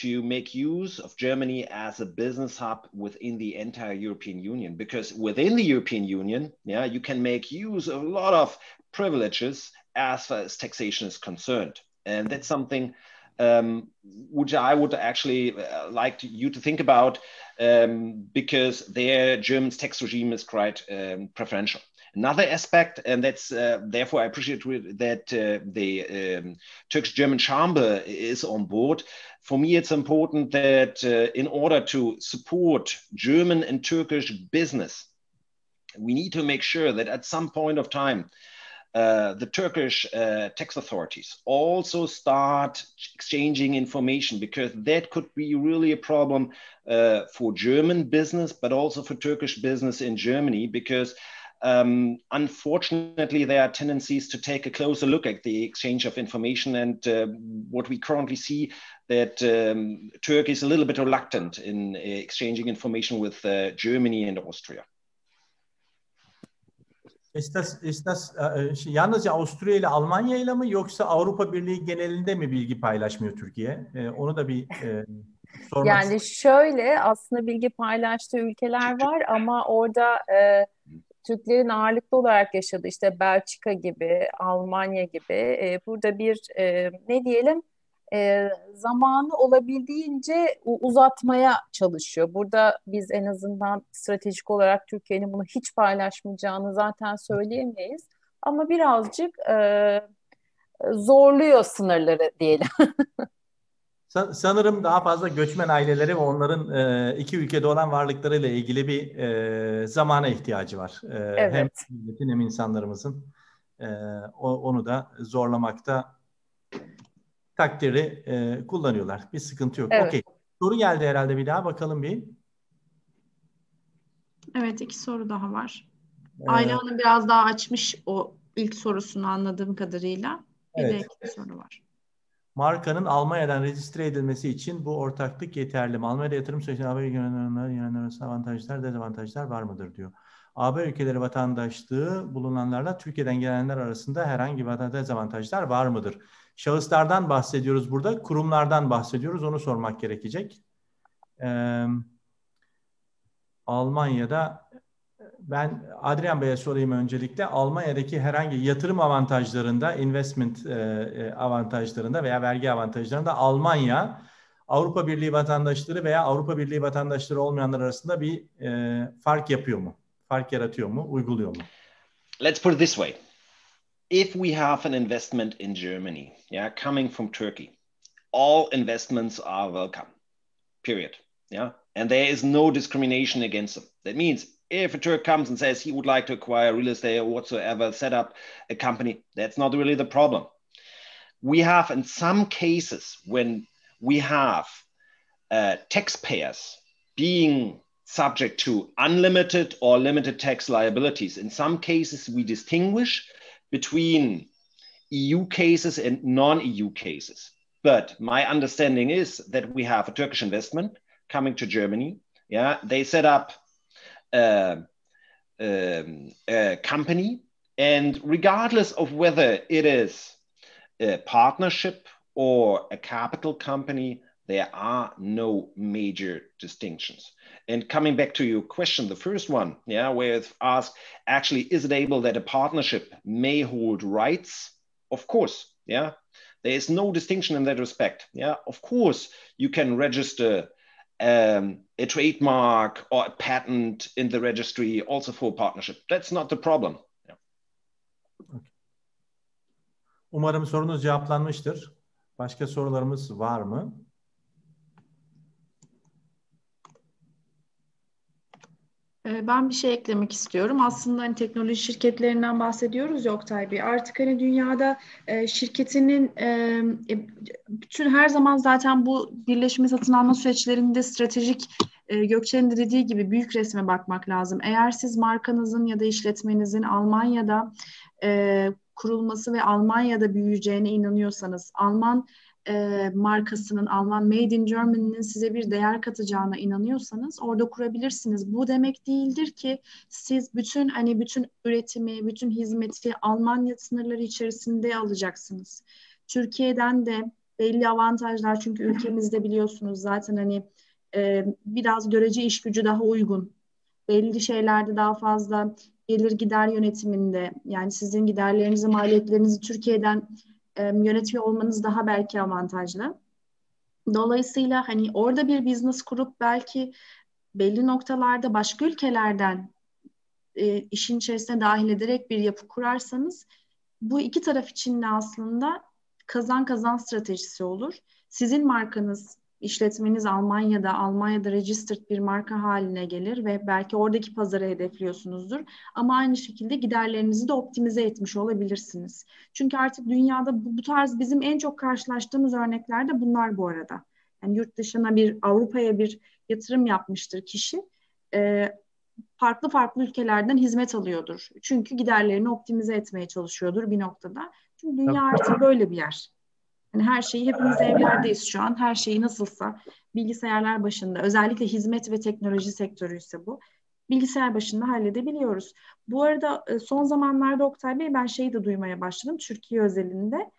to make use of Germany as a business hub within the entire European Union. Because within the European Union, yeah, you can make use of a lot of privileges as far as taxation is concerned, and that's something um, which I would actually uh, like to, you to think about um, because their German's tax regime is quite um, preferential. Another aspect, and that's uh, therefore I appreciate that uh, the um, Turkish German Chamber is on board. For me, it's important that uh, in order to support German and Turkish business, we need to make sure that at some point of time, uh, the Turkish uh, tax authorities also start exchanging information because that could be really a problem uh, for German business, but also for Turkish business in Germany because um, unfortunately there are tendencies to take a closer look at the exchange of information and uh, what we currently see that um, Turkey is a little bit reluctant in uh, exchanging information with uh, Germany and Austria. Estas, Estas e, şey, yalnızca Avusturya ile Almanya ile mi yoksa Avrupa Birliği genelinde mi bilgi paylaşmıyor Türkiye? E, onu da bir e, sormak Yani şöyle aslında bilgi paylaştığı ülkeler var ama orada e, Türklerin ağırlıklı olarak yaşadığı işte Belçika gibi, Almanya gibi e, burada bir e, ne diyelim e, zamanı olabildiğince uzatmaya çalışıyor. Burada biz en azından stratejik olarak Türkiye'nin bunu hiç paylaşmayacağını zaten söyleyemeyiz. Ama birazcık e, zorluyor sınırları diyelim. [laughs] Sa- Sanırım daha fazla göçmen aileleri ve onların e, iki ülkede olan varlıklarıyla ilgili bir e, zamana ihtiyacı var. E, Evet. Hem milletin hem insanlarımızın E, o- onu da zorlamakta takdiri e, kullanıyorlar. Bir sıkıntı yok. Evet. Okey. Soru geldi herhalde bir daha bakalım bir. Evet iki soru daha var. E, Ayla Hanım biraz daha açmış o ilk sorusunu anladığım kadarıyla. Bir de Evet. iki soru var. Markanın Almanya'dan registre edilmesi için bu ortaklık yeterli mi? Almanya'da yatırım sürecinde AB ülkelerinin arasında avantajlar, dezavantajlar var mıdır diyor. AB ülkeleri vatandaşlığı bulunanlarla Türkiye'den gelenler arasında herhangi bir dezavantajlar var mıdır? Şahıslardan bahsediyoruz burada, kurumlardan bahsediyoruz. Onu sormak gerekecek. Ee, Almanya'da ben Adrian Bey'e sorayım öncelikle. Almanya'daki herhangi yatırım avantajlarında, investment e, e, avantajlarında veya vergi avantajlarında Almanya Avrupa Birliği vatandaşları veya Avrupa Birliği vatandaşları olmayanlar arasında bir e, fark yapıyor mu? Fark yaratıyor mu? Uyguluyor mu? let's put it this way if we have an investment in germany yeah coming from turkey all investments are welcome period yeah and there is no discrimination against them that means if a turk comes and says he would like to acquire real estate or whatsoever set up a company that's not really the problem we have in some cases when we have uh, taxpayers being subject to unlimited or limited tax liabilities. In some cases, we distinguish between EU cases and non EU cases. But my understanding is that we have a Turkish investment coming to Germany. Yeah, they set up Uh, um, uh, company, and regardless of whether it is a partnership or a capital company, there are no major distinctions. And coming back to your question, the first one, yeah, where it's asked, actually, is it able that a partnership may hold rights? Of course, yeah. There is no distinction in that respect. Yeah, of course, you can register um, a trademark or a patent in the registry also for partnership. That's not the problem. Umarım sorunuz cevaplanmıştır. Başka sorularımız var mı? Ben bir şey eklemek istiyorum. Aslında hani teknoloji şirketlerinden bahsediyoruz ya Oktay Bey. Artık hani dünyada e, şirketinin e, e, bütün her zaman zaten bu birleşme satın alma süreçlerinde stratejik e, Gökçe'nin de dediği gibi büyük resme bakmak lazım. Eğer siz markanızın ya da işletmenizin Almanya'da kurulması ve Almanya'da büyüyeceğine inanıyorsanız, Alman e, markasının, Alman Made in Germany'nin size bir değer katacağına inanıyorsanız orada kurabilirsiniz. Bu demek değildir ki siz bütün hani bütün üretimi, bütün hizmeti Almanya sınırları içerisinde alacaksınız. Türkiye'den de belli avantajlar çünkü ülkemizde biliyorsunuz zaten hani e, biraz görece iş gücü daha uygun. Belli şeylerde daha fazla gelir gider yönetiminde yani sizin giderlerinizi, maliyetlerinizi Türkiye'den yönetiyor olmanız daha belki avantajlı. Dolayısıyla hani orada bir business kurup belki belli noktalarda başka ülkelerden e, işin içerisine dahil ederek bir yapı kurarsanız bu iki taraf için de aslında kazan kazan stratejisi olur. Sizin markanız işletmeniz Almanya'da, Almanya'da registered bir marka haline gelir ve belki oradaki pazarı hedefliyorsunuzdur. Ama aynı şekilde giderlerinizi de optimize etmiş olabilirsiniz. Çünkü artık dünyada bu, bu tarz bizim en çok karşılaştığımız örnekler de bunlar bu arada. Yani yurt dışına bir, Avrupa'ya bir yatırım yapmıştır kişi. E, farklı farklı ülkelerden hizmet alıyordur. Çünkü giderlerini optimize etmeye çalışıyordur bir noktada. Çünkü dünya artık böyle bir yer. Yani her şeyi hepimiz evlerdeyiz şu an. Her şeyi nasılsa bilgisayarlar başında özellikle hizmet ve teknoloji sektörü ise bu. Bilgisayar başında halledebiliyoruz. Bu arada e, son zamanlarda Oktay Bey ben şeyi de duymaya başladım Türkiye özelinde.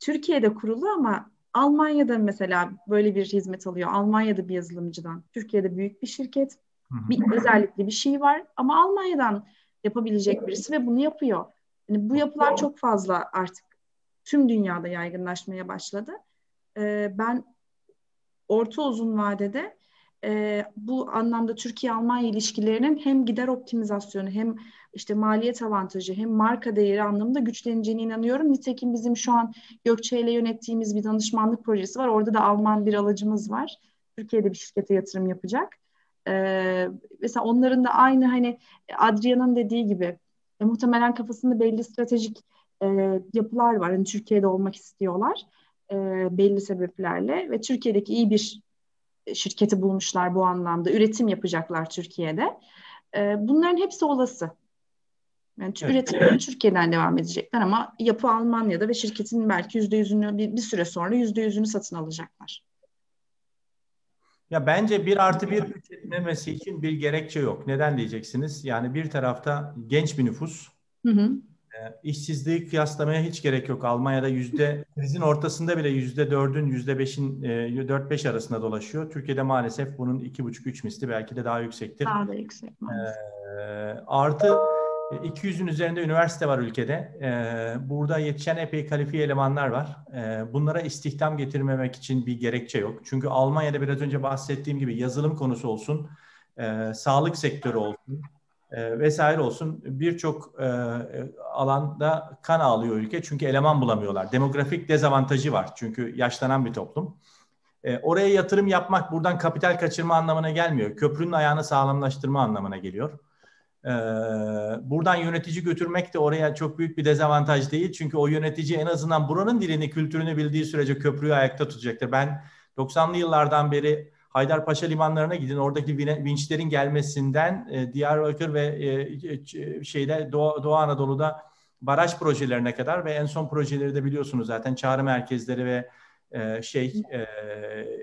Türkiye'de kurulu ama Almanya'da mesela böyle bir hizmet alıyor. Almanya'da bir yazılımcıdan. Türkiye'de büyük bir şirket. Bir özellikle bir şey var ama Almanya'dan yapabilecek birisi ve bunu yapıyor. Yani bu yapılar çok fazla artık tüm dünyada yaygınlaşmaya başladı. E, ben orta uzun vadede e, bu anlamda Türkiye-Almanya ilişkilerinin hem gider optimizasyonu hem işte maliyet avantajı hem marka değeri anlamında güçleneceğine inanıyorum. Nitekim bizim şu an Gökçe ile yönettiğimiz bir danışmanlık projesi var. Orada da Alman bir alıcımız var. Türkiye'de bir şirkete yatırım yapacak. Ee, mesela onların da aynı hani Adrian'ın dediği gibi e, muhtemelen kafasında belli stratejik e, yapılar var. Yani Türkiye'de olmak istiyorlar e, belli sebeplerle ve Türkiye'deki iyi bir şirketi bulmuşlar bu anlamda. Üretim yapacaklar Türkiye'de. E, bunların hepsi olası. Yani evet. üretim Türkiye'den devam edecekler ama yapı Almanya'da ve şirketin belki yüzde yüzünü bir, bir süre sonra yüzde yüzünü satın alacaklar. Ya bence bir artı bir üretmemesi için bir gerekçe yok. Neden diyeceksiniz? Yani bir tarafta genç bir nüfus. Hı hı. Ee, işsizliği kıyaslamaya hiç gerek yok. Almanya'da yüzde krizin ortasında bile yüzde dördün yüzde beşin e, dört beş arasında dolaşıyor. Türkiye'de maalesef bunun iki buçuk üç misli belki de daha yüksektir. Daha da yüksek Ee, artı 200'ün üzerinde üniversite var ülkede. Ee, burada yetişen epey kalifiye elemanlar var. Ee, bunlara istihdam getirmemek için bir gerekçe yok. Çünkü Almanya'da biraz önce bahsettiğim gibi yazılım konusu olsun, e, sağlık sektörü olsun, e, vesaire olsun birçok e, alanda kan ağlıyor ülke çünkü eleman bulamıyorlar. Demografik dezavantajı var çünkü yaşlanan bir toplum. E, oraya yatırım yapmak buradan kapital kaçırma anlamına gelmiyor. Köprünün ayağını sağlamlaştırma anlamına geliyor. E, buradan yönetici götürmek de oraya çok büyük bir dezavantaj değil. Çünkü o yönetici en azından buranın dilini, kültürünü bildiği sürece köprüyü ayakta tutacaktır. Ben 90'lı yıllardan beri Haydarpaşa limanlarına gidin. Oradaki vinçlerin gelmesinden e, Diyarbakır ve e, şeyde Doğu, Doğu Anadolu'da baraj projelerine kadar ve en son projeleri de biliyorsunuz zaten çağrı merkezleri ve e, şey e,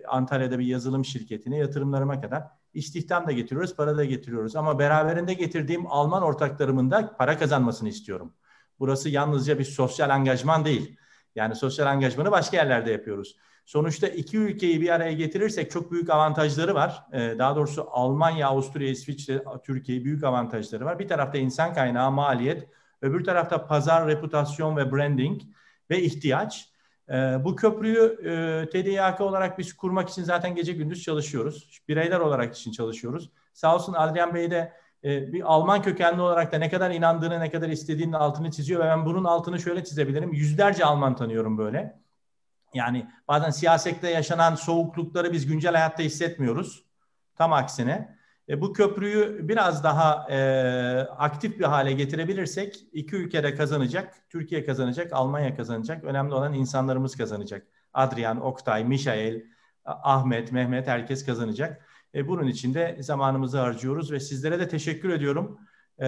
Antalya'da bir yazılım şirketine yatırımlarıma kadar istihdam da getiriyoruz, para da getiriyoruz. Ama beraberinde getirdiğim Alman ortaklarımın da para kazanmasını istiyorum. Burası yalnızca bir sosyal angajman değil. Yani sosyal angajmanı başka yerlerde yapıyoruz. Sonuçta iki ülkeyi bir araya getirirsek çok büyük avantajları var. Ee, daha doğrusu Almanya, Avusturya, İsviçre, Türkiye büyük avantajları var. Bir tarafta insan kaynağı, maliyet, öbür tarafta pazar, reputasyon ve branding ve ihtiyaç. Ee, bu köprüyü e, TDYK olarak biz kurmak için zaten gece gündüz çalışıyoruz. Bireyler olarak için çalışıyoruz. Sağ olsun Adrian Bey de e, bir Alman kökenli olarak da ne kadar inandığını, ne kadar istediğinin altını çiziyor ve ben bunun altını şöyle çizebilirim. Yüzlerce Alman tanıyorum böyle. Yani bazen siyasette yaşanan soğuklukları biz güncel hayatta hissetmiyoruz. Tam aksine. E, bu köprüyü biraz daha e, aktif bir hale getirebilirsek iki ülkede kazanacak. Türkiye kazanacak, Almanya kazanacak. Önemli olan insanlarımız kazanacak. Adrian, Oktay, Mişael, Ahmet, Mehmet herkes kazanacak. E, bunun için de zamanımızı harcıyoruz ve sizlere de teşekkür ediyorum. E,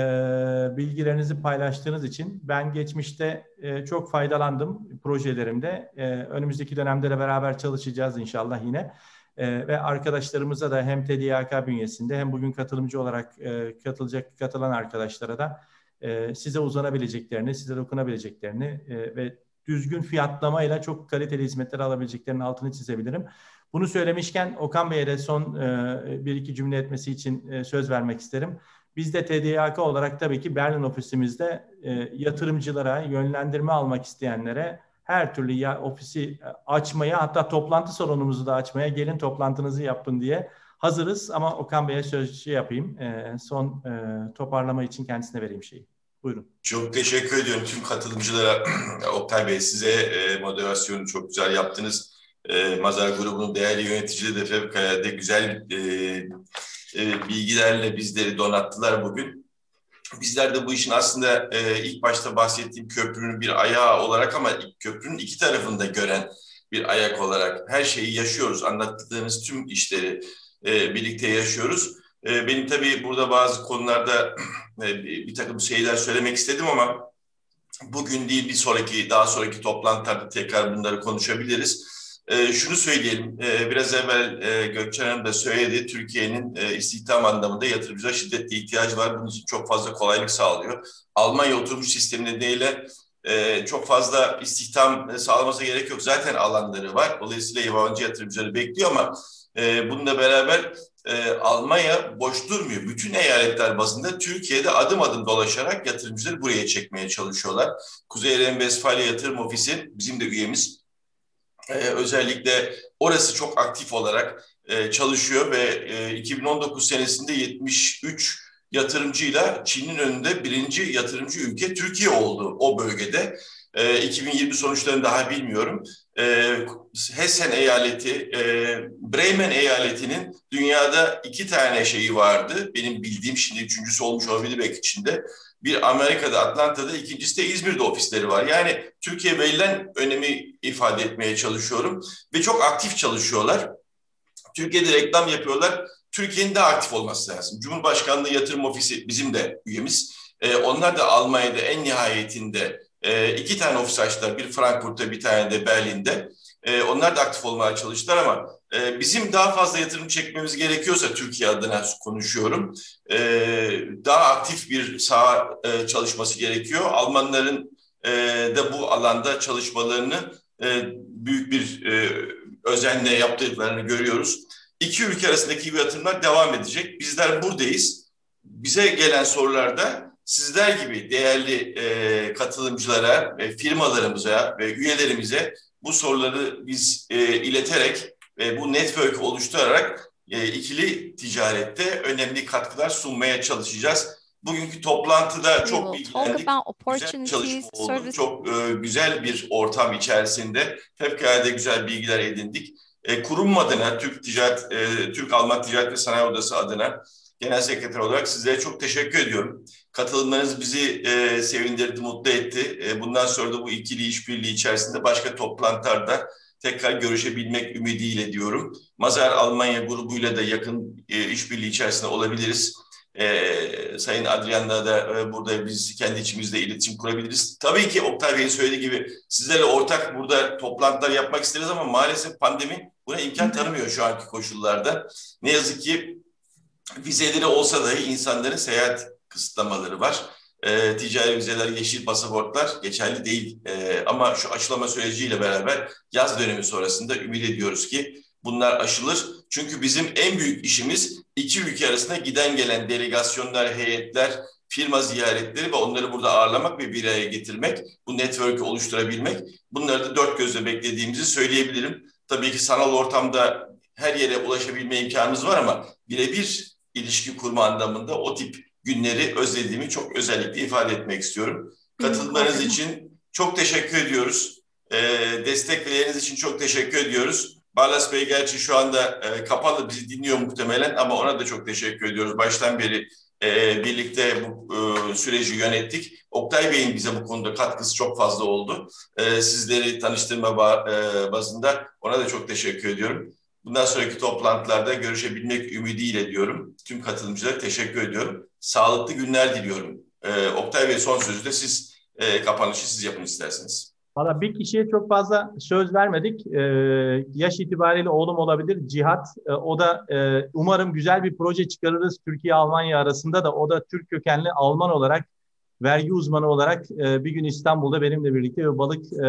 bilgilerinizi paylaştığınız için. Ben geçmişte e, çok faydalandım projelerimde. E, önümüzdeki dönemde de beraber çalışacağız inşallah yine. E, ve arkadaşlarımıza da hem TDYK bünyesinde hem bugün katılımcı olarak e, katılacak katılan arkadaşlara da e, size uzanabileceklerini, size dokunabileceklerini e, ve düzgün fiyatlamayla çok kaliteli hizmetler alabileceklerinin altını çizebilirim. Bunu söylemişken Okan Bey'e de son e, bir iki cümle etmesi için e, söz vermek isterim. Biz de TDYK olarak tabii ki Berlin ofisimizde e, yatırımcılara, yönlendirme almak isteyenlere her türlü ya ofisi açmaya hatta toplantı salonumuzu da açmaya gelin toplantınızı yapın diye hazırız. Ama Okan Bey'e söz şey yapayım. E, son e, toparlama için kendisine vereyim şeyi. Buyurun. Çok teşekkür ediyorum tüm katılımcılara. [clears throat] Oktay Bey size e, moderasyonu çok güzel yaptınız. E, Mazar grubunun değerli yöneticileri de fevkalade güzel e, e, bilgilerle bizleri donattılar bugün. Bizler de bu işin aslında e, ilk başta bahsettiğim köprünün bir ayağı olarak ama köprünün iki tarafında gören bir ayak olarak her şeyi yaşıyoruz. Anlattığınız tüm işleri e, birlikte yaşıyoruz. Benim tabii burada bazı konularda [clears throat] bir takım şeyler söylemek istedim ama bugün değil bir sonraki daha sonraki toplantılarda tekrar bunları konuşabiliriz. E, şunu söyleyelim, e, biraz evvel e, Gökçen Hanım da söyledi, Türkiye'nin e, istihdam anlamında yatırımcılara şiddetli ihtiyacı var. Bunun için çok fazla kolaylık sağlıyor. Almanya oturmuş sistemi nedeniyle e, çok fazla istihdam sağlaması gerek yok. Zaten alanları var. Dolayısıyla yabancı yatırımcıları bekliyor ama e, bununla beraber e, Almanya boş durmuyor. Bütün eyaletler bazında Türkiye'de adım adım dolaşarak yatırımcıları buraya çekmeye çalışıyorlar. Kuzey Ren-Vesfalya Yatırım Ofisi bizim de üyemiz e, özellikle orası çok aktif olarak e, çalışıyor ve e, 2019 senesinde 73 yatırımcıyla Çin'in önünde birinci yatırımcı ülke Türkiye oldu o bölgede. E, 2020 sonuçlarını daha bilmiyorum. E, Hessen eyaleti, e, Bremen eyaletinin dünyada iki tane şeyi vardı. Benim bildiğim şimdi üçüncüsü olmuş olabilir belki içinde. Bir Amerika'da, Atlanta'da, ikincisi de İzmir'de ofisleri var. Yani Türkiye verilen önemi ifade etmeye çalışıyorum. Ve çok aktif çalışıyorlar. Türkiye'de reklam yapıyorlar. Türkiye'nin de aktif olması lazım. Cumhurbaşkanlığı Yatırım Ofisi bizim de üyemiz. Ee, onlar da Almanya'da en nihayetinde e, iki tane ofis açtılar. Bir Frankfurt'ta bir tane de Berlin'de. E, onlar da aktif olmaya çalıştılar ama e, bizim daha fazla yatırım çekmemiz gerekiyorsa Türkiye adına konuşuyorum. E, daha aktif bir saha e, çalışması gerekiyor. Almanların e, de bu alanda çalışmalarını e, büyük bir e, özenle yaptıklarını görüyoruz. İki ülke arasındaki yatırımlar devam edecek. Bizler buradayız. Bize gelen sorularda sizler gibi değerli katılımcılara, firmalarımıza ve üyelerimize bu soruları biz e, ileterek ve bu network oluşturarak e, ikili ticarette önemli katkılar sunmaya çalışacağız. Bugünkü toplantıda çok bilgilendik. Güzel çalışma oldu. Çok e, güzel bir ortam içerisinde fevkalade güzel bilgiler edindik. E, kurum adına, Türk Ticaret, e, Türk Alman Ticaret ve Sanayi Odası adına Genel Sekreter olarak sizlere çok teşekkür ediyorum. Katılımlarınız bizi e, sevindirdi, mutlu etti. E, bundan sonra da bu ikili işbirliği içerisinde başka toplantılarda tekrar görüşebilmek ümidiyle diyorum. Mazar Almanya grubuyla da yakın e, işbirliği içerisinde olabiliriz. E, Sayın Adrian'la da e, burada biz kendi içimizde iletişim kurabiliriz. Tabii ki Oktay Bey'in söylediği gibi sizlerle ortak burada toplantılar yapmak isteriz ama maalesef pandemi buna imkan tanımıyor şu anki koşullarda. Ne yazık ki vizeleri olsa dahi insanların seyahat kısıtlamaları var. E, ticari vizeler, yeşil pasaportlar geçerli değil. E, ama şu aşılama süreciyle beraber yaz dönemi sonrasında ümit ediyoruz ki bunlar aşılır. Çünkü bizim en büyük işimiz iki ülke arasında giden gelen delegasyonlar, heyetler, firma ziyaretleri ve onları burada ağırlamak ve bir araya getirmek, bu network'ü oluşturabilmek. Bunları da dört gözle beklediğimizi söyleyebilirim. Tabii ki sanal ortamda her yere ulaşabilme imkanımız var ama birebir ilişki kurma anlamında o tip günleri özlediğimi çok özellikle ifade etmek istiyorum. Katılmanız için çok teşekkür ediyoruz. E, destekleriniz için çok teşekkür ediyoruz. Barlas Bey gerçi şu anda e, kapalı bizi dinliyor muhtemelen ama ona da çok teşekkür ediyoruz. Baştan beri e, birlikte bu e, süreci yönettik. Oktay Bey'in bize bu konuda katkısı çok fazla oldu. E, sizleri tanıştırma ba, e, bazında ona da çok teşekkür ediyorum. Bundan sonraki toplantılarda görüşebilmek ümidiyle diyorum. Tüm katılımcılara teşekkür ediyorum. Sağlıklı günler diliyorum. E, Oktay Bey son sözü de siz e, kapanışı siz yapın isterseniz. Valla bir kişiye çok fazla söz vermedik. Ee, yaş itibariyle oğlum olabilir Cihat. Ee, o da e, umarım güzel bir proje çıkarırız Türkiye-Almanya arasında da. O da Türk kökenli Alman olarak, vergi uzmanı olarak e, bir gün İstanbul'da benimle birlikte bir balık e,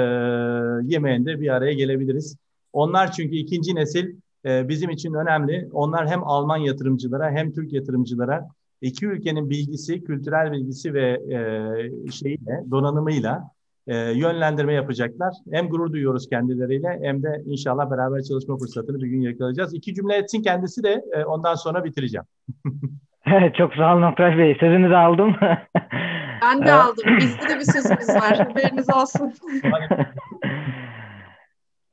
yemeğinde bir araya gelebiliriz. Onlar çünkü ikinci nesil e, bizim için önemli. Onlar hem Alman yatırımcılara hem Türk yatırımcılara iki ülkenin bilgisi, kültürel bilgisi ve e, şeyiyle, donanımıyla e, yönlendirme yapacaklar. Hem gurur duyuyoruz kendileriyle hem de inşallah beraber çalışma fırsatını bir gün yakalayacağız. İki cümle etsin kendisi de e, ondan sonra bitireceğim. [laughs] Çok sağ olun Oktay Bey. Sözünüzü aldım. [laughs] ben de aldım. Bizde de bir sözümüz var. [laughs] Haberiniz olsun.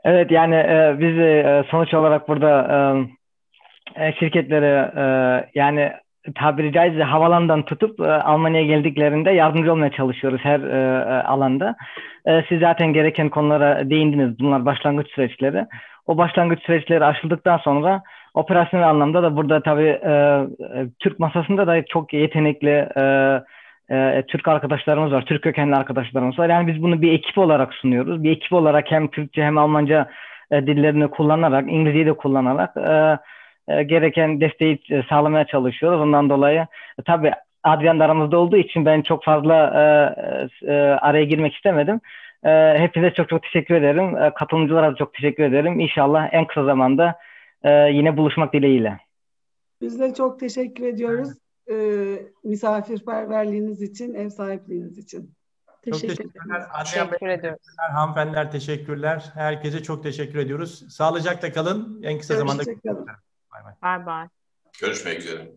evet yani e, biz e, sonuç olarak burada e, şirketlere e, yani tabiri caizse havalandan tutup e, Almanya'ya geldiklerinde yardımcı olmaya çalışıyoruz her e, e, alanda. E, siz zaten gereken konulara değindiniz. Bunlar başlangıç süreçleri. O başlangıç süreçleri aşıldıktan sonra operasyonel anlamda da burada tabii e, e, Türk masasında da çok yetenekli e, e, Türk arkadaşlarımız var. Türk kökenli arkadaşlarımız var. Yani biz bunu bir ekip olarak sunuyoruz. Bir ekip olarak hem Türkçe hem Almanca e, dillerini kullanarak, İngilizceyi de kullanarak e, e, gereken desteği e, sağlamaya çalışıyoruz. Ondan dolayı e, tabii Adrian da aramızda olduğu için ben çok fazla e, e, araya girmek istemedim. E, hepinize çok çok teşekkür ederim. E, katılımcılara da çok teşekkür ederim. İnşallah en kısa zamanda e, yine buluşmak dileğiyle. Biz de çok teşekkür ediyoruz. E, misafirperverliğiniz için, ev sahipliğiniz için. Teşekkür çok teşekkürler. Teşekkür ediyoruz. Hanımefendiler teşekkürler. Herkese çok teşekkür ediyoruz. Sağlıcakla kalın. En kısa zamanda. Hoşçakalın. Bye bye. Görüşmek üzere.